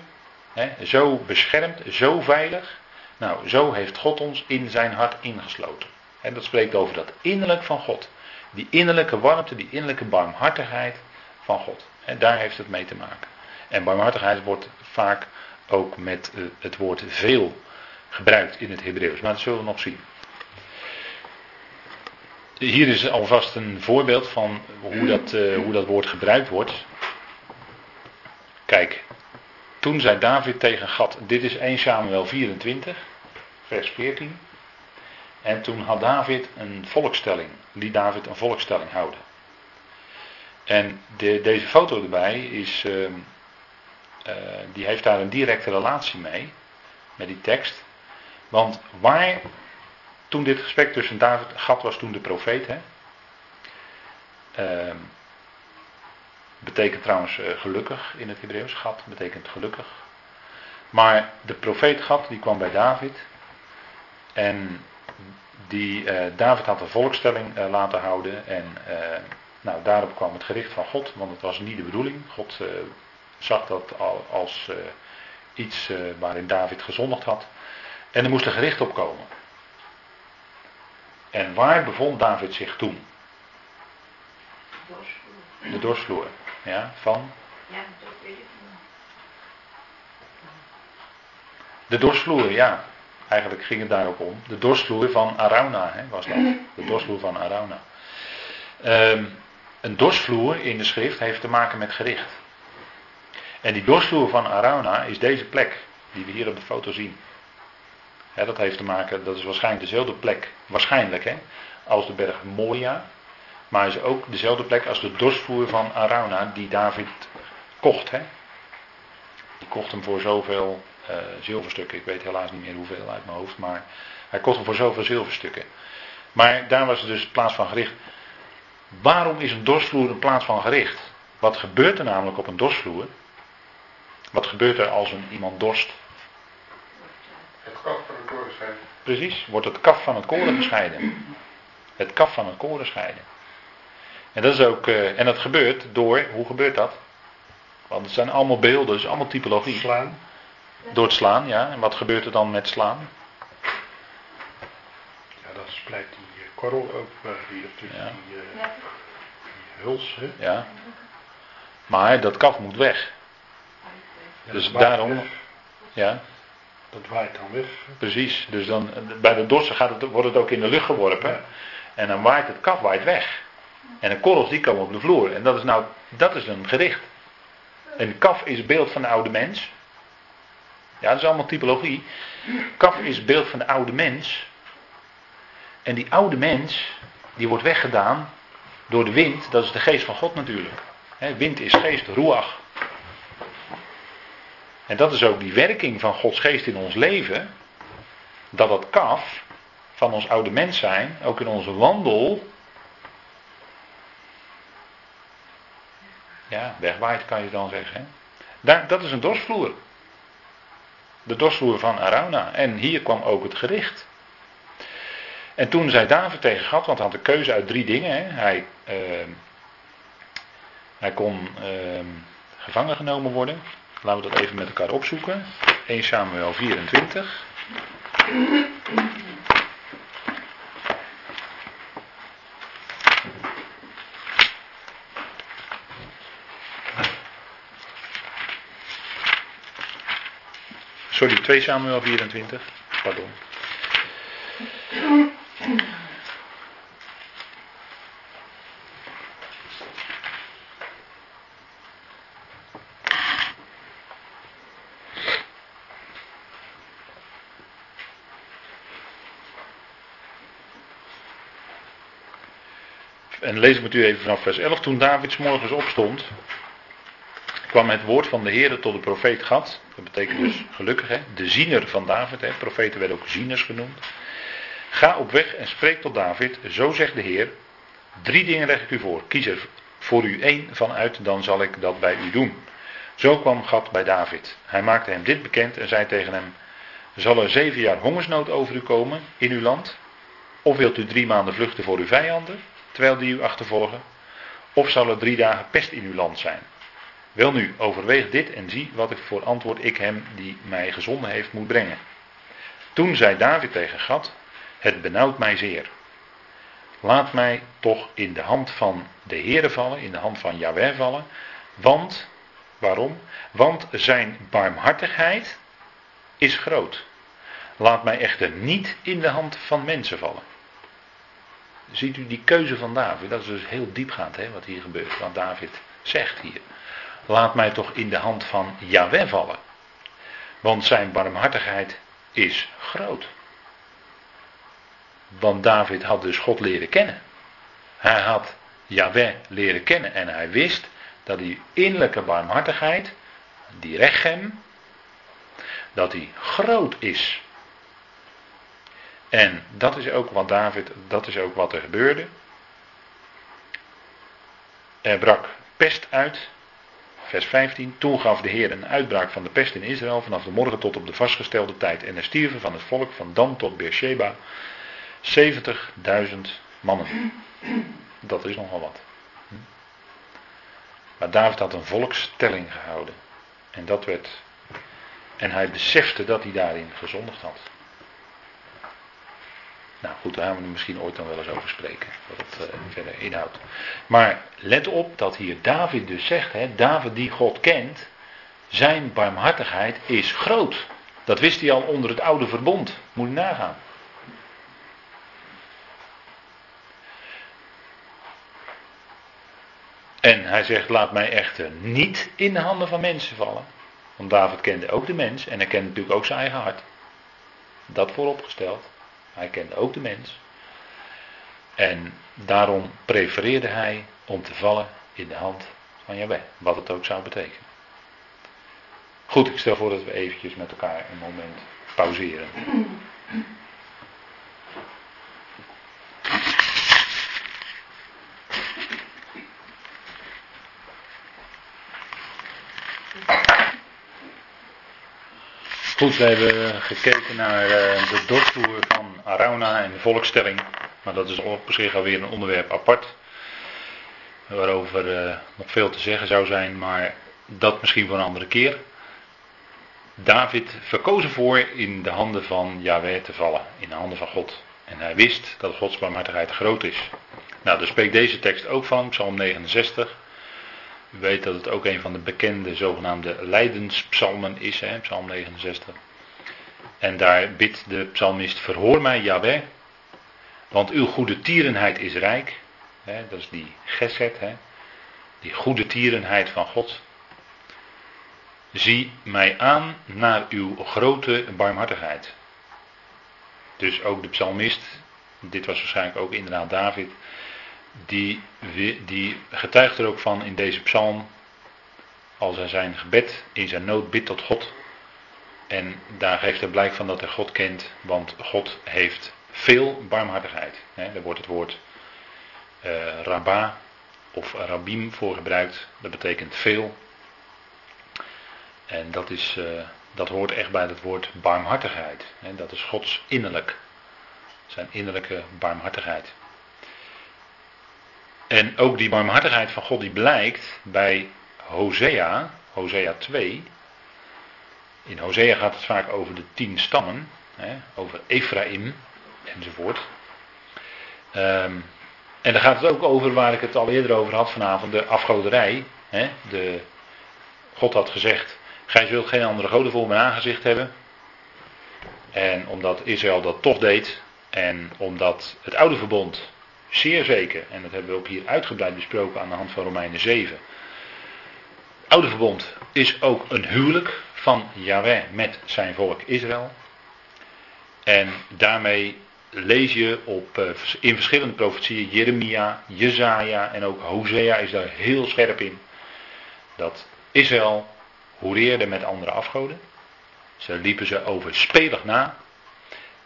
Speaker 1: Hè, zo beschermd, zo veilig. Nou, zo heeft God ons in zijn hart ingesloten. En dat spreekt over dat innerlijk van God. Die innerlijke warmte, die innerlijke barmhartigheid van God. En daar heeft het mee te maken. En barmhartigheid wordt vaak ook met eh, het woord veel gebruikt in het Hebreeuws. Maar dat zullen we nog zien. Hier is alvast een voorbeeld van hoe dat, uh, hoe dat woord gebruikt wordt. Kijk, toen zei David tegen Gad, dit is 1 Samuel 24, vers 14. En toen had David een volkstelling, liet David een volkstelling houden. En de, deze foto erbij is, uh, uh, die heeft daar een directe relatie mee, met die tekst. Want waar, toen dit gesprek tussen David, Gad was toen de profeet, hè, uh, betekent trouwens uh, gelukkig in het Hebreeuws, Gad betekent gelukkig. Maar de profeet Gad, die kwam bij David en die, uh, David had een volkstelling laten houden en nou, daarop kwam het gericht van God, want het was niet de bedoeling. God uh, zag dat al als uh, iets uh, waarin David gezondigd had. En er moest een gericht op komen. En waar bevond David zich toen?
Speaker 2: Dorsvloer.
Speaker 1: De dorsvloer. Ja, van?
Speaker 2: Ja, dat weet ik.
Speaker 1: De dorsvloer, ja. Eigenlijk ging het daarop om. De dorsvloer van Arauna hè, was dat. De dorsvloer van Arauna. Um, een dorsvloer in de schrift heeft te maken met gericht. En die dorsvloer van Arauna is deze plek die we hier op de foto zien. dat heeft te maken, dat is waarschijnlijk dezelfde plek, waarschijnlijk hè, als de berg Moria. Maar is ook dezelfde plek als de dorsvloer van Arauna die David kocht. Hè. Die kocht hem voor zoveel uh, zilverstukken. Ik weet helaas niet meer hoeveel uit mijn hoofd, maar hij kocht hem voor zoveel zilverstukken. Maar daar was dus plaats van gericht. Waarom is een dorsvloer een plaats van gericht? Wat gebeurt er namelijk op een dorsvloer? Wat gebeurt er als een, iemand dorst?
Speaker 3: Het kaf van het koren scheiden.
Speaker 1: Precies, wordt het kaf van het koren gescheiden. Het kaf van het koren scheiden. En dat is ook, uh, en dat gebeurt door, hoe gebeurt dat? Want het zijn allemaal beelden, het is allemaal typologie.
Speaker 3: Slaan.
Speaker 1: Door het slaan, ja. En wat gebeurt er dan met slaan?
Speaker 3: Ja, dat splijt korrel ook, uh, die, of die,
Speaker 1: Ja.
Speaker 3: die, uh,
Speaker 2: Ja.
Speaker 3: die huls, hè.
Speaker 1: Ja. Maar dat kaf moet weg.
Speaker 3: Ja,
Speaker 1: Dus daarom-
Speaker 3: weg.
Speaker 1: Ja,
Speaker 3: Dat waait dan weg.
Speaker 1: precies. Dus dan, bij de dorsen gaat het, wordt het ook in de lucht geworpen.
Speaker 3: Ja.
Speaker 1: En dan waait het kaf waait weg. En de korrels die komen op de vloer. En dat is nou, dat is een gericht. Een kaf is beeld van de oude mens. Ja, dat is allemaal typologie. Kaf is beeld van de oude mens. En die oude mens, die wordt weggedaan door de wind. Dat is de geest van God natuurlijk. Wind is geest, ruach. En dat is ook die werking van Gods geest in ons leven. Dat dat kaf van ons oude mens zijn, ook in onze wandel. Ja, wegwaait kan je dan zeggen. Daar, dat is een dorsvloer. De dorsvloer van Arauna. En hier kwam ook het gericht. En toen zei David tegen Gad, want hij had de keuze uit drie dingen. Hè. Hij, uh, hij kon uh, gevangen genomen worden. Laten we dat even met elkaar opzoeken. 1 Samuel 24. Sorry, 2 Samuel 24. Pardon. En lees ik met u even vanaf vers 11. Toen David morgens opstond, kwam het woord van de Heer tot de profeet Gad. Dat betekent dus gelukkig, hè? de ziener van David. Hè? Profeten werden ook zieners genoemd. Ga op weg en spreek tot David. Zo zegt de Heer. Drie dingen leg ik u voor. Kies er voor u één van uit, dan zal ik dat bij u doen. Zo kwam Gad bij David. Hij maakte hem dit bekend en zei tegen hem: Zal er zeven jaar hongersnood over u komen in uw land? Of wilt u drie maanden vluchten voor uw vijanden, terwijl die u achtervolgen? Of zal er drie dagen pest in uw land zijn? Wel nu, overweeg dit en zie wat ik voor antwoord ik hem die mij gezonden heeft moet brengen. Toen zei David tegen Gad: Het benauwt mij zeer. Laat mij toch in de hand van de Heere vallen, in de hand van Yahweh vallen. Want, waarom? Want zijn barmhartigheid is groot. Laat mij echter niet in de hand van mensen vallen. Ziet u die keuze van David? Dat is dus heel diepgaand hè, wat hier gebeurt. Wat David zegt hier. Laat mij toch in de hand van Yahweh vallen. Want zijn barmhartigheid is groot. Want David had dus God leren kennen. Hij had Yahweh leren kennen en hij wist dat die innerlijke barmhartigheid, die rechem, dat die groot is. En dat is ook wat David, dat is ook wat er gebeurde. Er brak pest uit. Vers 15. Toen gaf de Heer een uitbraak van de pest in Israël vanaf de morgen tot op de vastgestelde tijd. En er stierven van het volk van Dan tot Beersheba 70.000 mannen. Dat is nogal wat. Maar David had een volkstelling gehouden. En dat werd. En hij besefte dat hij daarin gezondigd had. Nou goed, daar gaan we misschien ooit dan wel eens over spreken. Wat het uh, verder inhoudt. Maar let op dat hier David dus zegt: hè, David die God kent, zijn barmhartigheid is groot. Dat wist hij al onder het oude verbond. Moet je nagaan. En hij zegt: Laat mij echter niet in de handen van mensen vallen. Want David kende ook de mens en hij kende natuurlijk ook zijn eigen hart. Dat vooropgesteld. Hij kende ook de mens. En daarom prefereerde hij om te vallen in de hand van Jahweh. Wat het ook zou betekenen. Goed, ik stel voor dat we eventjes met elkaar een moment pauzeren. Goed, we hebben gekeken naar uh, de doorvoer van Arauna en de volkstelling. Maar dat is op zich alweer een onderwerp apart. Waarover uh, nog veel te zeggen zou zijn, maar dat misschien voor een andere keer. David verkoos ervoor in de handen van Yahweh te vallen, in de handen van God. En hij wist dat Gods barmhartigheid groot is. Nou, daar spreekt deze tekst ook van, Psalm 69. U weet dat het ook een van de bekende zogenaamde lijdenspsalmen is, hè, Psalm 69. En daar bidt de psalmist: Verhoor mij, Yahweh, want uw goede tierenheid is rijk. Dat is die geset, die goede tierenheid van God. Zie mij aan naar uw grote barmhartigheid. Dus ook de psalmist, dit was waarschijnlijk ook inderdaad David, die, die getuigt er ook van in deze psalm, als hij zijn gebed in zijn nood bidt tot God. En daar geeft hij blijk van dat hij God kent, want God heeft veel barmhartigheid. daar wordt het woord uh, rabba of rabim voor gebruikt. Dat betekent veel. En dat, is, uh, dat hoort echt bij het woord barmhartigheid. dat is Gods innerlijk. Zijn innerlijke barmhartigheid. En ook die barmhartigheid van God die blijkt bij Hosea, Hosea 2. In Hosea gaat het vaak over de tien stammen, hè, over Ephraim enzovoort. Um, en daar gaat het ook over waar ik het al eerder over had vanavond, de afgoderij. Hè, de, God had gezegd, gij zult geen andere goden voor mijn aangezicht hebben. En omdat Israël dat toch deed, en omdat het oude verbond zeer zeker, en dat hebben we ook hier uitgebreid besproken aan de hand van Romeinen 7. Het oude verbond is ook een huwelijk van Yahweh met zijn volk Israël. En daarmee lees je op, eh, in verschillende profetieën, Jeremia, Jezaja en ook Hosea is daar heel scherp in. Dat Israël hoereerde met andere afgoden. Ze liepen ze overspelig na.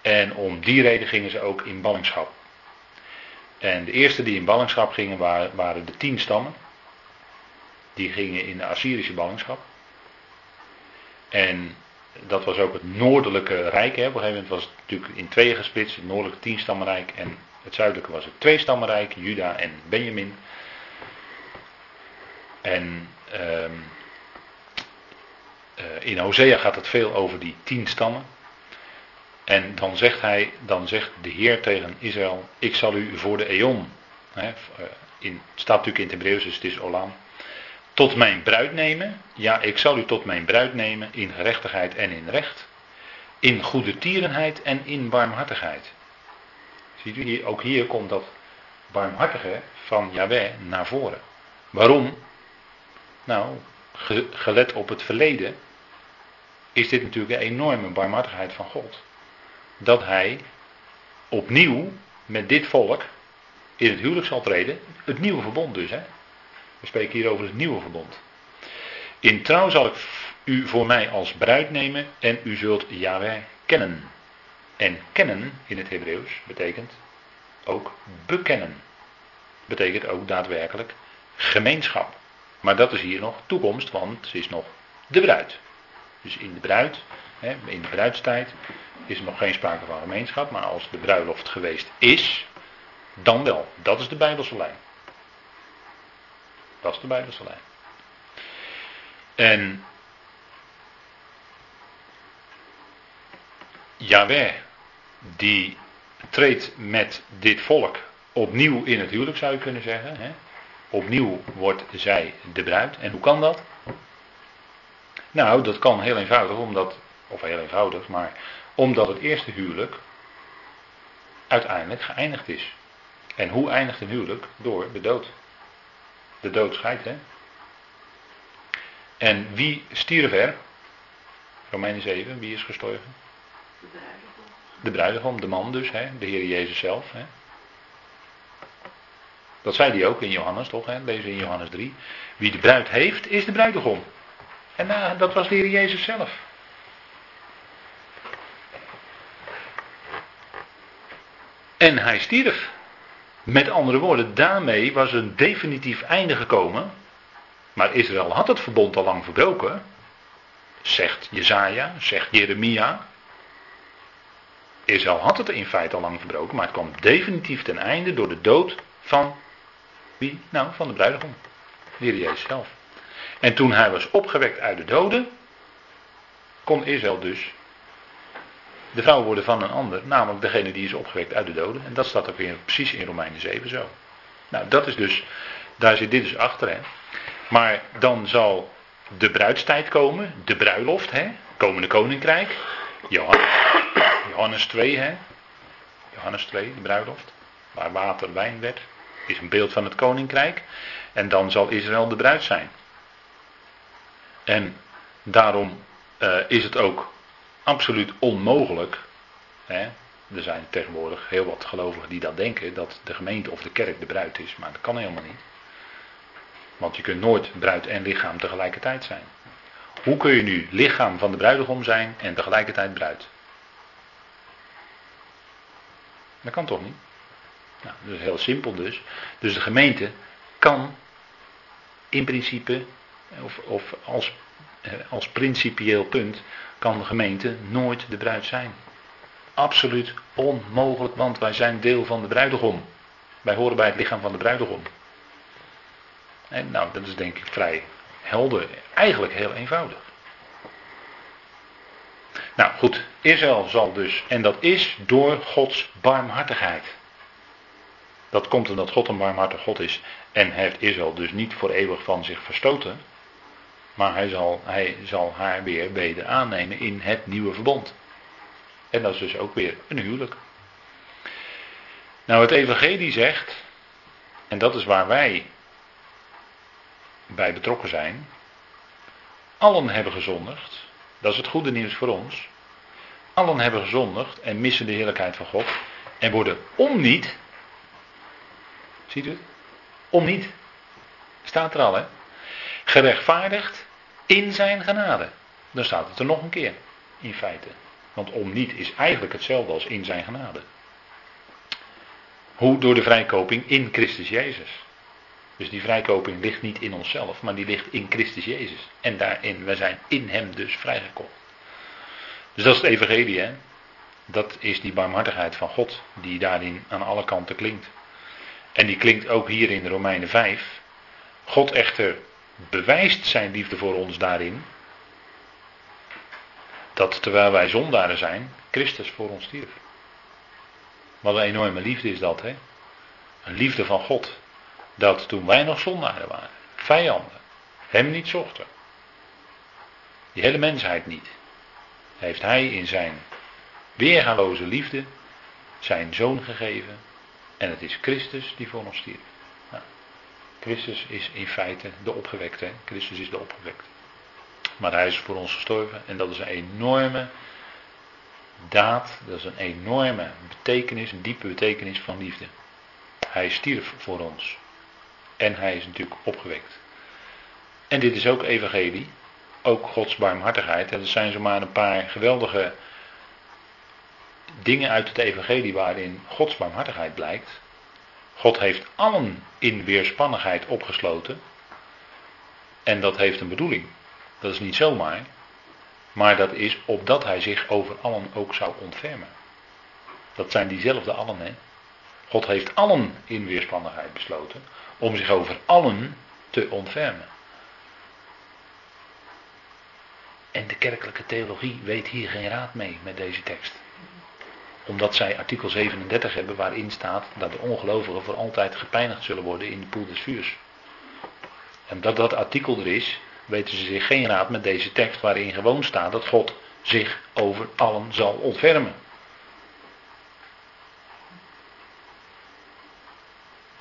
Speaker 1: En om die reden gingen ze ook in ballingschap. En de eerste die in ballingschap gingen waren, waren de tien stammen. Die gingen in de Assyrische ballingschap. En dat was ook het noordelijke rijk. Hè. Op een gegeven moment was het natuurlijk in tweeën gesplitst. Het noordelijke tienstammenrijk en het zuidelijke was het tweestammenrijk. Juda en Benjamin. En ehm, eh, in Hosea gaat het veel over die tien stammen. En dan zegt hij, dan zegt de Heer tegen Israël, ik zal u voor de eon, hè, eh, in, het staat natuurlijk in het Hebreeuws, dus het is Olam, tot mijn bruid nemen. Ja, ik zal u tot mijn bruid nemen in gerechtigheid en in recht. In goede tierenheid en in barmhartigheid. Ziet u, hier, ook hier komt dat barmhartige van Yahweh naar voren. Waarom? Nou, gelet op het verleden is dit natuurlijk een enorme barmhartigheid van God. Dat hij opnieuw met dit volk in het huwelijk zal treden. Het nieuwe verbond dus. Hè? We spreken hier over het nieuwe verbond. In trouw zal ik u voor mij als bruid nemen en u zult Yahweh kennen. En kennen in het Hebreeuws betekent ook bekennen. Betekent ook daadwerkelijk gemeenschap. Maar dat is hier nog toekomst, want ze is nog de bruid. Dus in de bruid, in de bruidstijd, is er nog geen sprake van gemeenschap. Maar als de bruiloft geweest is, dan wel. Dat is de Bijbelse lijn. Dat is de Bijbelse lijn. En Yahweh, die treedt met dit volk opnieuw in het huwelijk, zou je kunnen zeggen. Hè? Opnieuw wordt zij de bruid. En hoe kan dat? Nou, dat kan heel eenvoudig, omdat, of heel eenvoudig, maar omdat het eerste huwelijk uiteindelijk geëindigd is. En hoe eindigt een huwelijk? Door de dood. De dood scheidt, hè? En wie stierf er? Romeinen 7, wie is gestorven?
Speaker 2: De bruidegom.
Speaker 1: De bruidegom, de man dus, hè? de Heer Jezus zelf. Hè? Dat zei hij ook in Johannes, toch? Hè? Lezen in Johannes 3. Wie de bruid heeft, is de bruidegom. En uh, dat was de Heer Jezus zelf. En hij stierf. Met andere woorden, daarmee was een definitief einde gekomen. Maar Israël had het verbond al lang verbroken. Zegt Jezaja, zegt Jeremia. Israël had het in feite al lang verbroken, maar het kwam definitief ten einde door de dood van wie? Nou, van de bruidegom. Jezus zelf. En toen hij was opgewekt uit de doden, kon Israël dus de vrouw worden van een ander, namelijk degene die is opgewekt uit de doden. En dat staat ook weer precies in Romeinen 7 zo. Nou, dat is dus, daar zit dit dus achter. Hè. Maar dan zal de bruidstijd komen, de bruiloft, hè, komende koninkrijk. Johannes 2, hè. Johannes 2, de bruiloft, waar water wijn werd, is een beeld van het koninkrijk. En dan zal Israël de bruid zijn. En daarom uh, is het ook absoluut onmogelijk. Hè? Er zijn tegenwoordig heel wat gelovigen die dat denken, dat de gemeente of de kerk de bruid is, maar dat kan helemaal niet. Want je kunt nooit bruid en lichaam tegelijkertijd zijn. Hoe kun je nu lichaam van de bruidegom zijn en tegelijkertijd bruid? Dat kan toch niet? Nou, dat is heel simpel dus. Dus de gemeente kan in principe, of, of als, eh, als principieel punt, kan de gemeente nooit de bruid zijn. Absoluut onmogelijk, want wij zijn deel van de bruidegom. Wij horen bij het lichaam van de bruidegom. En nou, dat is denk ik vrij helder. Eigenlijk heel eenvoudig. Nou goed, Israël zal dus, en dat is door Gods barmhartigheid. Dat komt omdat God een barmhartig God is en heeft Israël dus niet voor eeuwig van zich verstoten. Maar hij zal, hij zal haar weer weder aannemen in het nieuwe verbond. En dat is dus ook weer een huwelijk. Nou, het Evangelie zegt, en dat is waar wij bij betrokken zijn. Allen hebben gezondigd. Dat is het goede nieuws voor ons. Allen hebben gezondigd en missen de heerlijkheid van God. En worden om niet. Ziet u? Om niet. Staat er al, hè? Gerechtvaardigd in zijn genade. Dan staat het er nog een keer. In feite. Want om niet is eigenlijk hetzelfde als in zijn genade. Hoe door de vrijkoping in Christus Jezus. Dus die vrijkoping ligt niet in onszelf, maar die ligt in Christus Jezus. En daarin, wij zijn in Hem dus vrijgekocht. Dus dat is het evangelie, hè. Dat is die barmhartigheid van God, die daarin aan alle kanten klinkt. En die klinkt ook hier in Romeinen 5. God echter bewijst zijn liefde voor ons daarin. Dat terwijl wij zondaren zijn, Christus voor ons stierf. Wat een enorme liefde is dat, hè? Een liefde van God. Dat toen wij nog zondaren waren, vijanden, hem niet zochten. Die hele mensheid niet. Heeft hij in zijn weergaloze liefde zijn zoon gegeven. En het is Christus die voor ons stierf. Christus is in feite de opgewekte. Christus is de opgewekte. Maar hij is voor ons gestorven. En dat is een enorme daad. Dat is een enorme betekenis, een diepe betekenis van liefde. Hij stierf voor ons. En hij is natuurlijk opgewekt. En dit is ook evangelie. Ook Gods barmhartigheid. En dat zijn zomaar een paar geweldige dingen uit het evangelie waarin Gods barmhartigheid blijkt. God heeft allen in weerspannigheid opgesloten. En dat heeft een bedoeling. Dat is niet zomaar. Maar dat is opdat hij zich over allen ook zou ontfermen. Dat zijn diezelfde allen, hè. God heeft allen in weerspannigheid besloten om zich over allen te ontfermen. En de kerkelijke theologie weet hier geen raad mee met deze tekst. Omdat zij artikel 37 hebben waarin staat dat de ongelovigen voor altijd gepeinigd zullen worden in de poel des vuurs. En dat dat artikel er is, weten ze zich geen raad met deze tekst waarin gewoon staat dat God zich over allen zal ontfermen.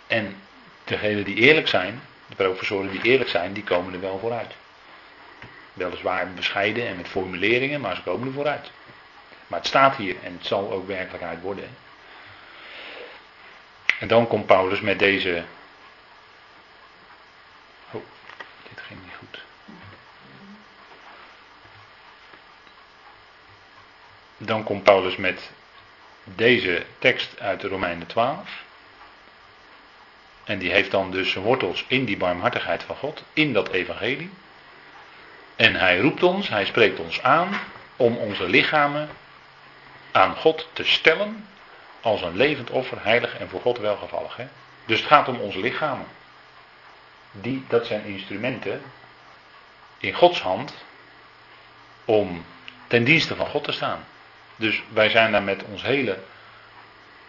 Speaker 1: En degenen die eerlijk zijn, de professoren die eerlijk zijn, die komen er wel vooruit. Weliswaar bescheiden en met formuleringen, maar ze komen er vooruit. Maar het staat hier en het zal ook werkelijkheid worden. En dan komt Paulus met deze. Oh, dit ging niet goed. Dan komt Paulus met deze tekst uit de Romeinen 12. En die heeft dan dus zijn wortels in die barmhartigheid van God, in dat evangelie. En hij roept ons, hij spreekt ons aan om onze lichamen aan God te stellen als een levend offer, heilig en voor God welgevallig. Hè? Dus het gaat om onze lichamen. Die, dat zijn instrumenten in Gods hand om ten dienste van God te staan. Dus wij zijn daar met ons hele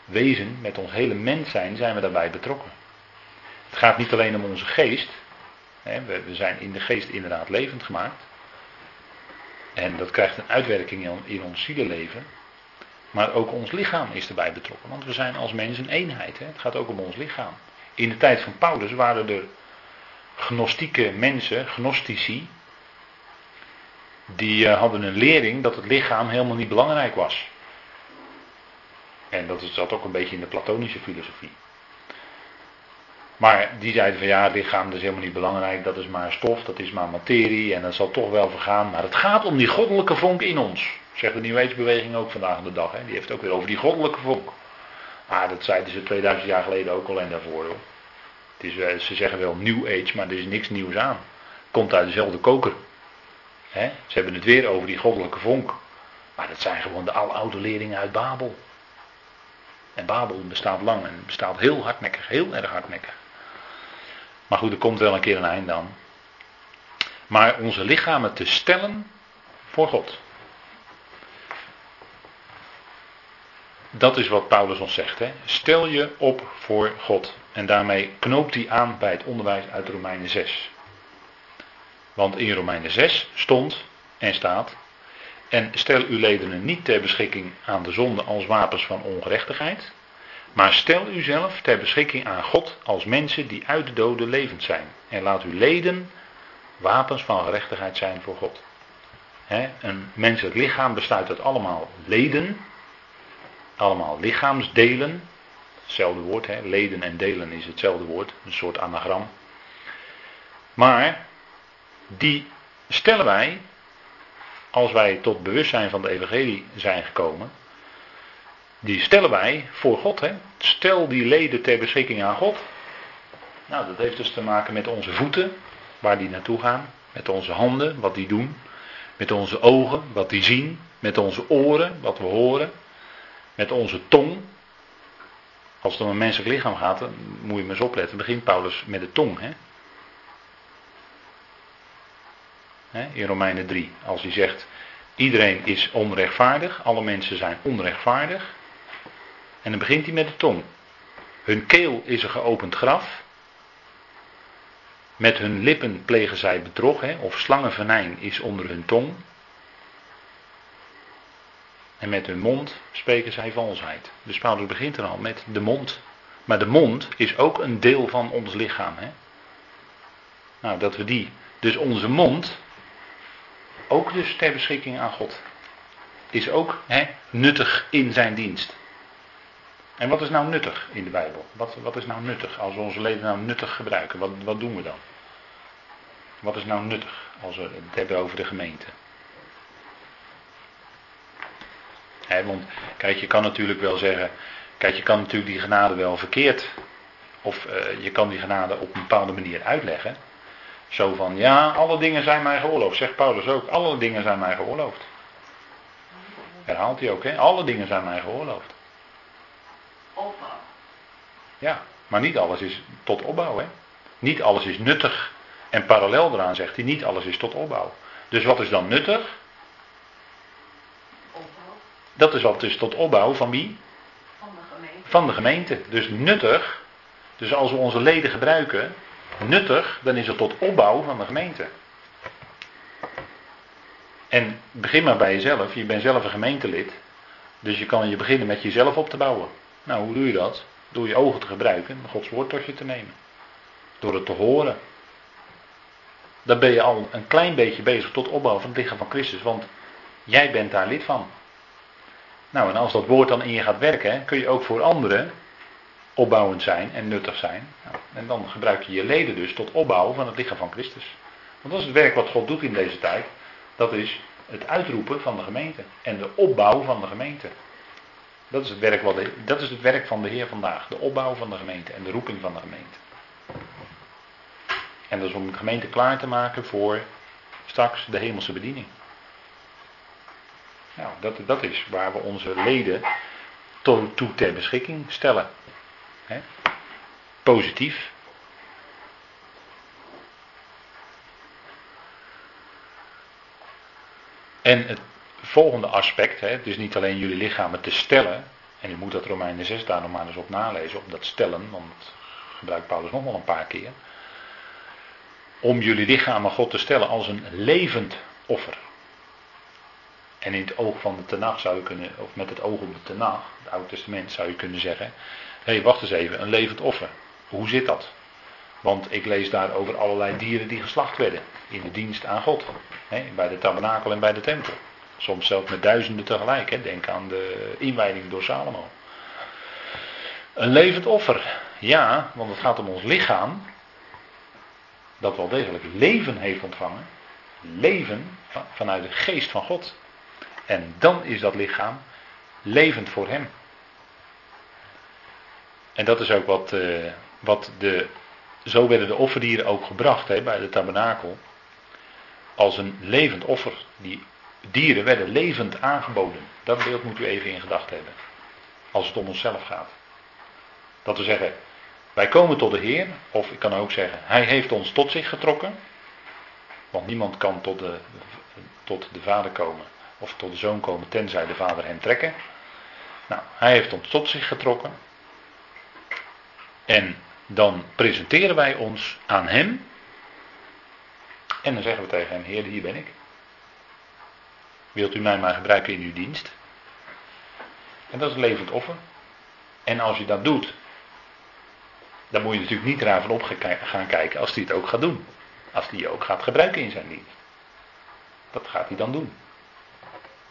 Speaker 1: wezen, met ons hele mens zijn, zijn we daarbij betrokken. Het gaat niet alleen om onze geest. We zijn in de geest inderdaad levend gemaakt. En dat krijgt een uitwerking in ons zielenleven. Maar ook ons lichaam is erbij betrokken. Want we zijn als mens een eenheid. Het gaat ook om ons lichaam. In de tijd van Paulus waren er gnostieke mensen, gnostici. Die eh, hadden een lering dat het lichaam helemaal niet belangrijk was. En dat zat ook een beetje in de platonische filosofie. Maar die zeiden van ja, het lichaam is helemaal niet belangrijk, dat is maar stof, dat is maar materie en dat zal toch wel vergaan. Maar het gaat om die goddelijke vonk in ons. Zegt de Nieuwheidsbeweging ook vandaag de dag. Hè? Die heeft ook weer over die goddelijke vonk. Maar dat zeiden ze 2000 jaar geleden ook al en daarvoor. Hoor. Het is, eh, ze zeggen wel New Age, maar er is niks nieuws aan. Komt uit dezelfde koker. Hè? Ze hebben het weer over die goddelijke vonk. Maar dat zijn gewoon de oude leerlingen uit Babel. En Babel bestaat lang en bestaat heel hardnekkig, heel erg hardnekkig. Maar goed, er komt wel een keer een einde aan. Maar onze lichamen te stellen voor God. Dat is wat Paulus ons zegt. Hè? Stel je op voor God. En daarmee knoopt hij aan bij het onderwijs uit Romeinen 6. Want in Romeinen 6 stond en staat. En stel uw ledenen niet ter beschikking aan de zonde als wapens van ongerechtigheid. Maar stel uzelf ter beschikking aan God als mensen die uit de doden levend zijn. En laat uw leden wapens van gerechtigheid zijn voor God. Een menselijk lichaam bestaat uit allemaal leden. Allemaal lichaamsdelen. Hetzelfde woord, hè? leden en delen is hetzelfde woord. Een soort anagram. Maar die stellen wij, als wij tot bewustzijn van de evangelie zijn gekomen, die stellen wij voor God. Hè? Stel die leden ter beschikking aan God. Nou, dat heeft dus te maken met onze voeten, waar die naartoe gaan. Met onze handen, wat die doen. Met onze ogen, wat die zien. Met onze oren, wat we horen. Met onze tong. Als het om een menselijk lichaam gaat, dan moet je maar eens opletten. Begint Paulus met de tong. Hè? in Romeinen 3. Als hij zegt, iedereen is onrechtvaardig, alle mensen zijn onrechtvaardig. En dan begint hij met de tong. Hun keel is een geopend graf. Met hun lippen plegen zij bedrog, hè, of slangenvenijn is onder hun tong. En met hun mond spreken zij valsheid. Dus Paulus begint er al met de mond. Maar de mond is ook een deel van ons lichaam. Hè? Nou, dat we die, dus onze mond, ook dus ter beschikking aan God. Is ook hè, nuttig in zijn dienst. En wat is nou nuttig in de Bijbel? Wat, wat is nou nuttig? Als we onze leven nou nuttig gebruiken, wat, wat doen we dan? Wat is nou nuttig als we het hebben over de gemeente? Want kijk, je kan natuurlijk wel zeggen, kijk, je kan natuurlijk die genade wel verkeerd, of uh, je kan die genade op een bepaalde manier uitleggen. Zo van, ja, alle dingen zijn mij geoorloofd. Zegt Paulus ook, alle dingen zijn mij geoorloofd. Herhaalt hij ook, hè? Alle dingen zijn mij geoorloofd.
Speaker 2: Opbouw.
Speaker 1: Ja, maar niet alles is tot opbouw, hè? Niet alles is nuttig. En parallel eraan zegt hij, niet alles is tot opbouw. Dus wat is dan nuttig? Dat is wat is tot opbouw van wie?
Speaker 2: Van de gemeente.
Speaker 1: Van de gemeente. Dus nuttig. Dus als we onze leden gebruiken, nuttig, dan is het tot opbouw van de gemeente. En begin maar bij jezelf. Je bent zelf een gemeentelid. Dus je kan je beginnen met jezelf op te bouwen. Nou, hoe doe je dat? Door je ogen te gebruiken, Gods woord tot je te nemen. Door het te horen. Dan ben je al een klein beetje bezig tot opbouw van het lichaam van Christus. Want jij bent daar lid van. Nou, en als dat woord dan in je gaat werken, kun je ook voor anderen opbouwend zijn en nuttig zijn. Nou, en dan gebruik je je leden dus tot opbouw van het lichaam van Christus. Want dat is het werk wat God doet in deze tijd. Dat is het uitroepen van de gemeente. En de opbouw van de gemeente. Dat is het werk, wat dat is het werk van de Heer vandaag. De opbouw van de gemeente en de roeping van de gemeente. En dat is om de gemeente klaar te maken voor straks de hemelse bediening. Nou, dat, dat is waar we onze leden toe ter beschikking stellen. Positief. En het volgende aspect, hè, is niet alleen jullie lichamen te stellen, en u moet dat Romeinen 6 daar nog maar eens op nalezen, op dat stellen, want dat gebruikt Paulus nog wel een paar keer. Om jullie lichamen God te stellen als een levend offer. En in het oog van de Tenach zou je kunnen, of met het oog op de Tenach, het Oude Testament, zou je kunnen zeggen: hé, hey, wacht eens even, een levend offer. Hoe zit dat? Want ik lees daar over allerlei dieren die geslacht werden in de dienst aan God. Hè, bij de tabernakel en bij de tempel. Soms zelfs met duizenden tegelijk. Hè. Denk aan de inwijding door Salomo. Een levend offer. Ja, want het gaat om ons lichaam. Dat wel degelijk leven heeft ontvangen. Leven vanuit de geest van God. En dan is dat lichaam levend voor Hem. En dat is ook wat, uh, wat de. Zo werden de offerdieren ook gebracht hè, bij de tabernakel. Als een levend offer. Die dieren werden levend aangeboden. Dat beeld moet u even in gedachten hebben. Als het om onszelf gaat. Dat we zeggen, wij komen tot de Heer. Of ik kan ook zeggen, Hij heeft ons tot zich getrokken. Want niemand kan tot de, tot de Vader komen. Of tot de Zoon komen tenzij de Vader hem trekken. Nou, Hij heeft ons tot zich getrokken. En dan presenteren wij ons aan Hem. En dan zeggen we tegen Hem, Heer, hier ben ik. wilt u mij maar gebruiken in uw dienst? En dat is levend offer. En als je dat doet, dan moet je natuurlijk niet eraan van op gaan kijken als hij het ook gaat doen. Als hij je ook gaat gebruiken in zijn dienst. Dat gaat hij dan doen.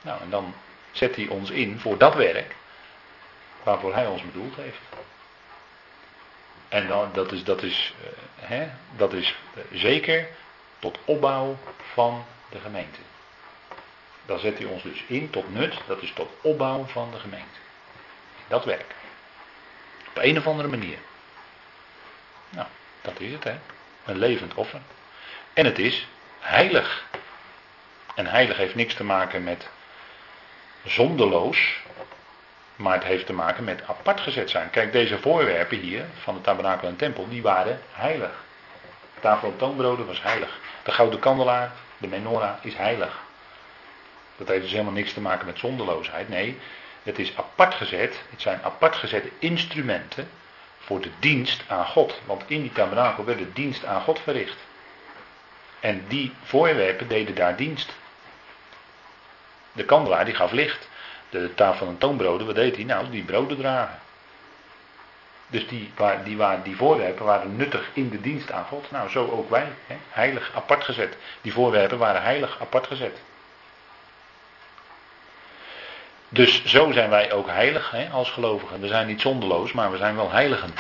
Speaker 1: Nou, en dan zet hij ons in voor dat werk waarvoor hij ons bedoeld heeft. En dan, dat is, dat is, uh, hè, dat is uh, zeker tot opbouw van de gemeente. Dan zet hij ons dus in tot nut, dat is tot opbouw van de gemeente. Dat werk. Op een of andere manier. Nou, dat is het hè. Een levend offer. En het is heilig. En heilig heeft niks te maken met zondeloos, maar het heeft te maken met apart gezet zijn. Kijk, deze voorwerpen hier van de tabernakel en tempel, die waren heilig. De tafel op toonbroden was heilig. De gouden kandelaar, de menorah, is heilig. Dat heeft dus helemaal niks te maken met zondeloosheid. Nee, het is apart gezet. Het zijn apart gezette instrumenten voor de dienst aan God. Want in die tabernakel werd de dienst aan God verricht. En die voorwerpen deden daar dienst. De kandelaar die gaf licht. De tafel en toonbroden, wat deed hij? Nou, die broden dragen. Dus die, die, die voorwerpen waren nuttig in de dienst aan God. Nou, zo ook wij. Hè? Heilig apart gezet. Die voorwerpen waren heilig apart gezet. Dus zo zijn wij ook heilig hè, als gelovigen. We zijn niet zonderloos, maar we zijn wel heiligen.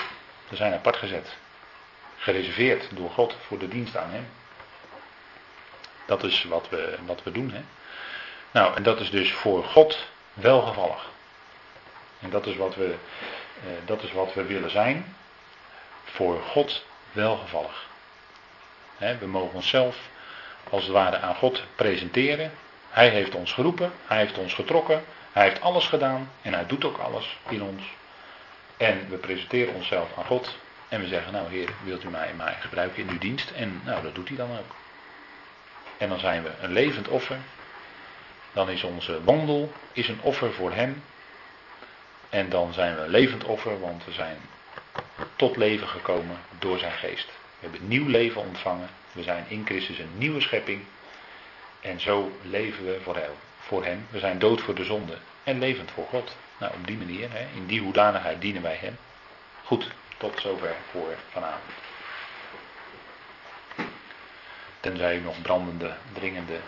Speaker 1: We zijn apart gezet. Gereserveerd door God voor de dienst aan Hem. Dat is wat we, wat we doen. Hè. Nou, en dat is dus voor God welgevallig. En dat is wat we, eh, dat is wat we willen zijn. Voor God welgevallig. We mogen onszelf als het ware aan God presenteren. Hij heeft ons geroepen, hij heeft ons getrokken, hij heeft alles gedaan en hij doet ook alles in ons. En we presenteren onszelf aan God en we zeggen, nou Heer, wilt u mij, mij gebruiken in uw dienst? En nou, dat doet hij dan ook. En dan zijn we een levend offer. Dan is onze wandel is een offer voor Hem. En dan zijn we een levend offer, want we zijn tot leven gekomen door zijn geest. We hebben nieuw leven ontvangen. We zijn in Christus een nieuwe schepping. En zo leven we voor hem. We zijn dood voor de zonde en levend voor God. Nou, op die manier, hè, in die hoedanigheid dienen wij hem. Goed, tot zover voor vanavond. Tenzij u nog brandende, dringende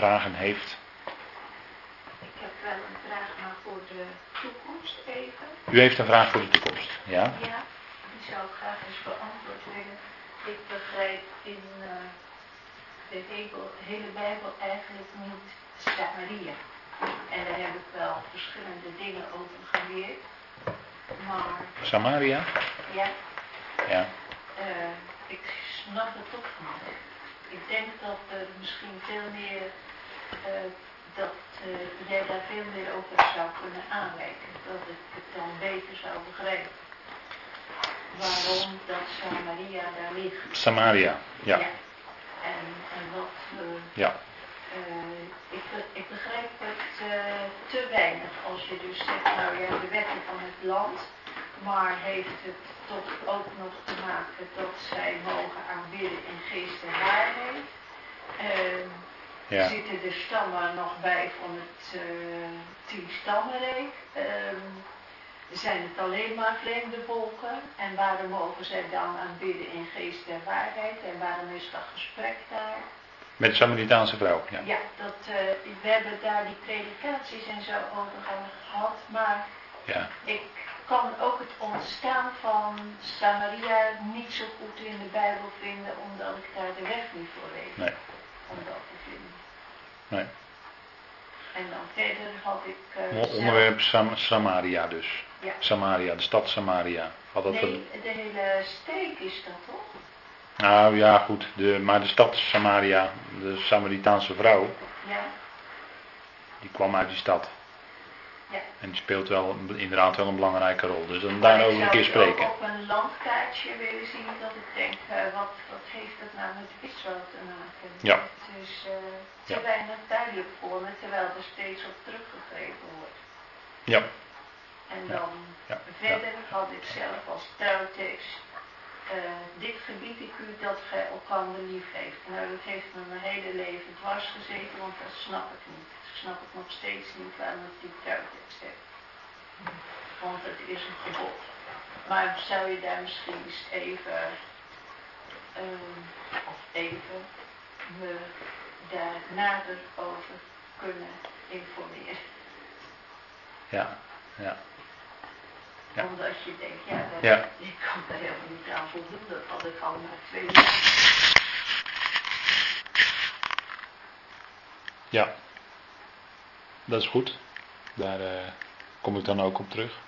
Speaker 1: vragen heeft.
Speaker 2: Ik heb wel een vraag, maar voor de toekomst even.
Speaker 1: U heeft een vraag voor de toekomst, ja?
Speaker 2: Ja, die zou ik graag eens beantwoord willen. Ik begrijp in uh, de hele, hele Bijbel eigenlijk niet Samaria. En daar heb ik wel verschillende dingen over geleerd. Maar...
Speaker 1: Samaria?
Speaker 2: Ja.
Speaker 1: Ja.
Speaker 2: Uh, ik snap het toch niet. Ik denk dat er misschien veel meer, uh, dat uh, jij daar veel meer over zou kunnen aanwijken. Dat ik het dan beter zou begrijpen. Waarom dat Samaria daar ligt.
Speaker 1: Samaria, ja.
Speaker 2: ja. En, en wat... Uh,
Speaker 1: ja.
Speaker 2: ik, ik begrijp het te weinig als je dus zegt, nou ja, de wetten van het land maar heeft het toch ook nog te maken dat zij mogen aanbidden in geest en waarheid. Uh, ja. Zitten de stammen nog bij van het uh, tien stammenrijk? Uh, zijn het alleen maar vreemde volken? En waarom mogen zij dan aanbidden in geest en waarheid? En waarom is dat gesprek daar?
Speaker 1: Met de Samaritaanse vrouw, ja.
Speaker 2: Ja, dat, uh, we hebben daar die predikaties en zo over gehad, maar
Speaker 1: ja.
Speaker 2: ik kan ook het ontstaan van Samaria niet zo goed in de Bijbel vinden, omdat ik daar de weg niet voor weet.
Speaker 1: Nee.
Speaker 2: Om dat te vinden.
Speaker 1: Nee.
Speaker 2: En dan verder had ik... Uh,
Speaker 1: Onderwerp Sam Samaria dus.
Speaker 2: Ja.
Speaker 1: Samaria, de stad Samaria. Had dat
Speaker 2: nee, een... de hele streek is dat toch?
Speaker 1: Nou ja, goed. De, maar de stad Samaria, de Samaritaanse vrouw,
Speaker 2: ja.
Speaker 1: die kwam uit die stad.
Speaker 2: Ja.
Speaker 1: En die speelt wel inderdaad wel een belangrijke rol. Dus dan daarover een keer spreken.
Speaker 2: Ik op een landkaartje willen zien dat ik denk, uh, wat, wat heeft dat nou met Israël te maken?
Speaker 1: Ja.
Speaker 2: Het is uh, te
Speaker 1: Ja.
Speaker 2: weinig duidelijk voor me, terwijl er steeds op teruggegrepen wordt.
Speaker 1: Ja.
Speaker 2: En dan
Speaker 1: Ja.
Speaker 2: verder had ik zelf als trouwtekst eh, dit gebied ik u dat gij elkander lief heeft. Nou, dat heeft me mijn hele leven dwars gezeten, want dat snap ik niet. Ik snap het nog steeds niet waarom het die tuintekst heeft. Want het is een gebod. Maar zou je daar misschien eens even, ehm, of even, me daar nader over kunnen informeren?
Speaker 1: Ja, ja. Ja.
Speaker 2: Omdat je denkt, ja, dat,
Speaker 1: Ja.
Speaker 2: ik kan daar helemaal niet aan voldoen. Dat had ik al na twee jaar.
Speaker 1: Ja. Dat is goed. Daar eh, kom ik dan ook op terug.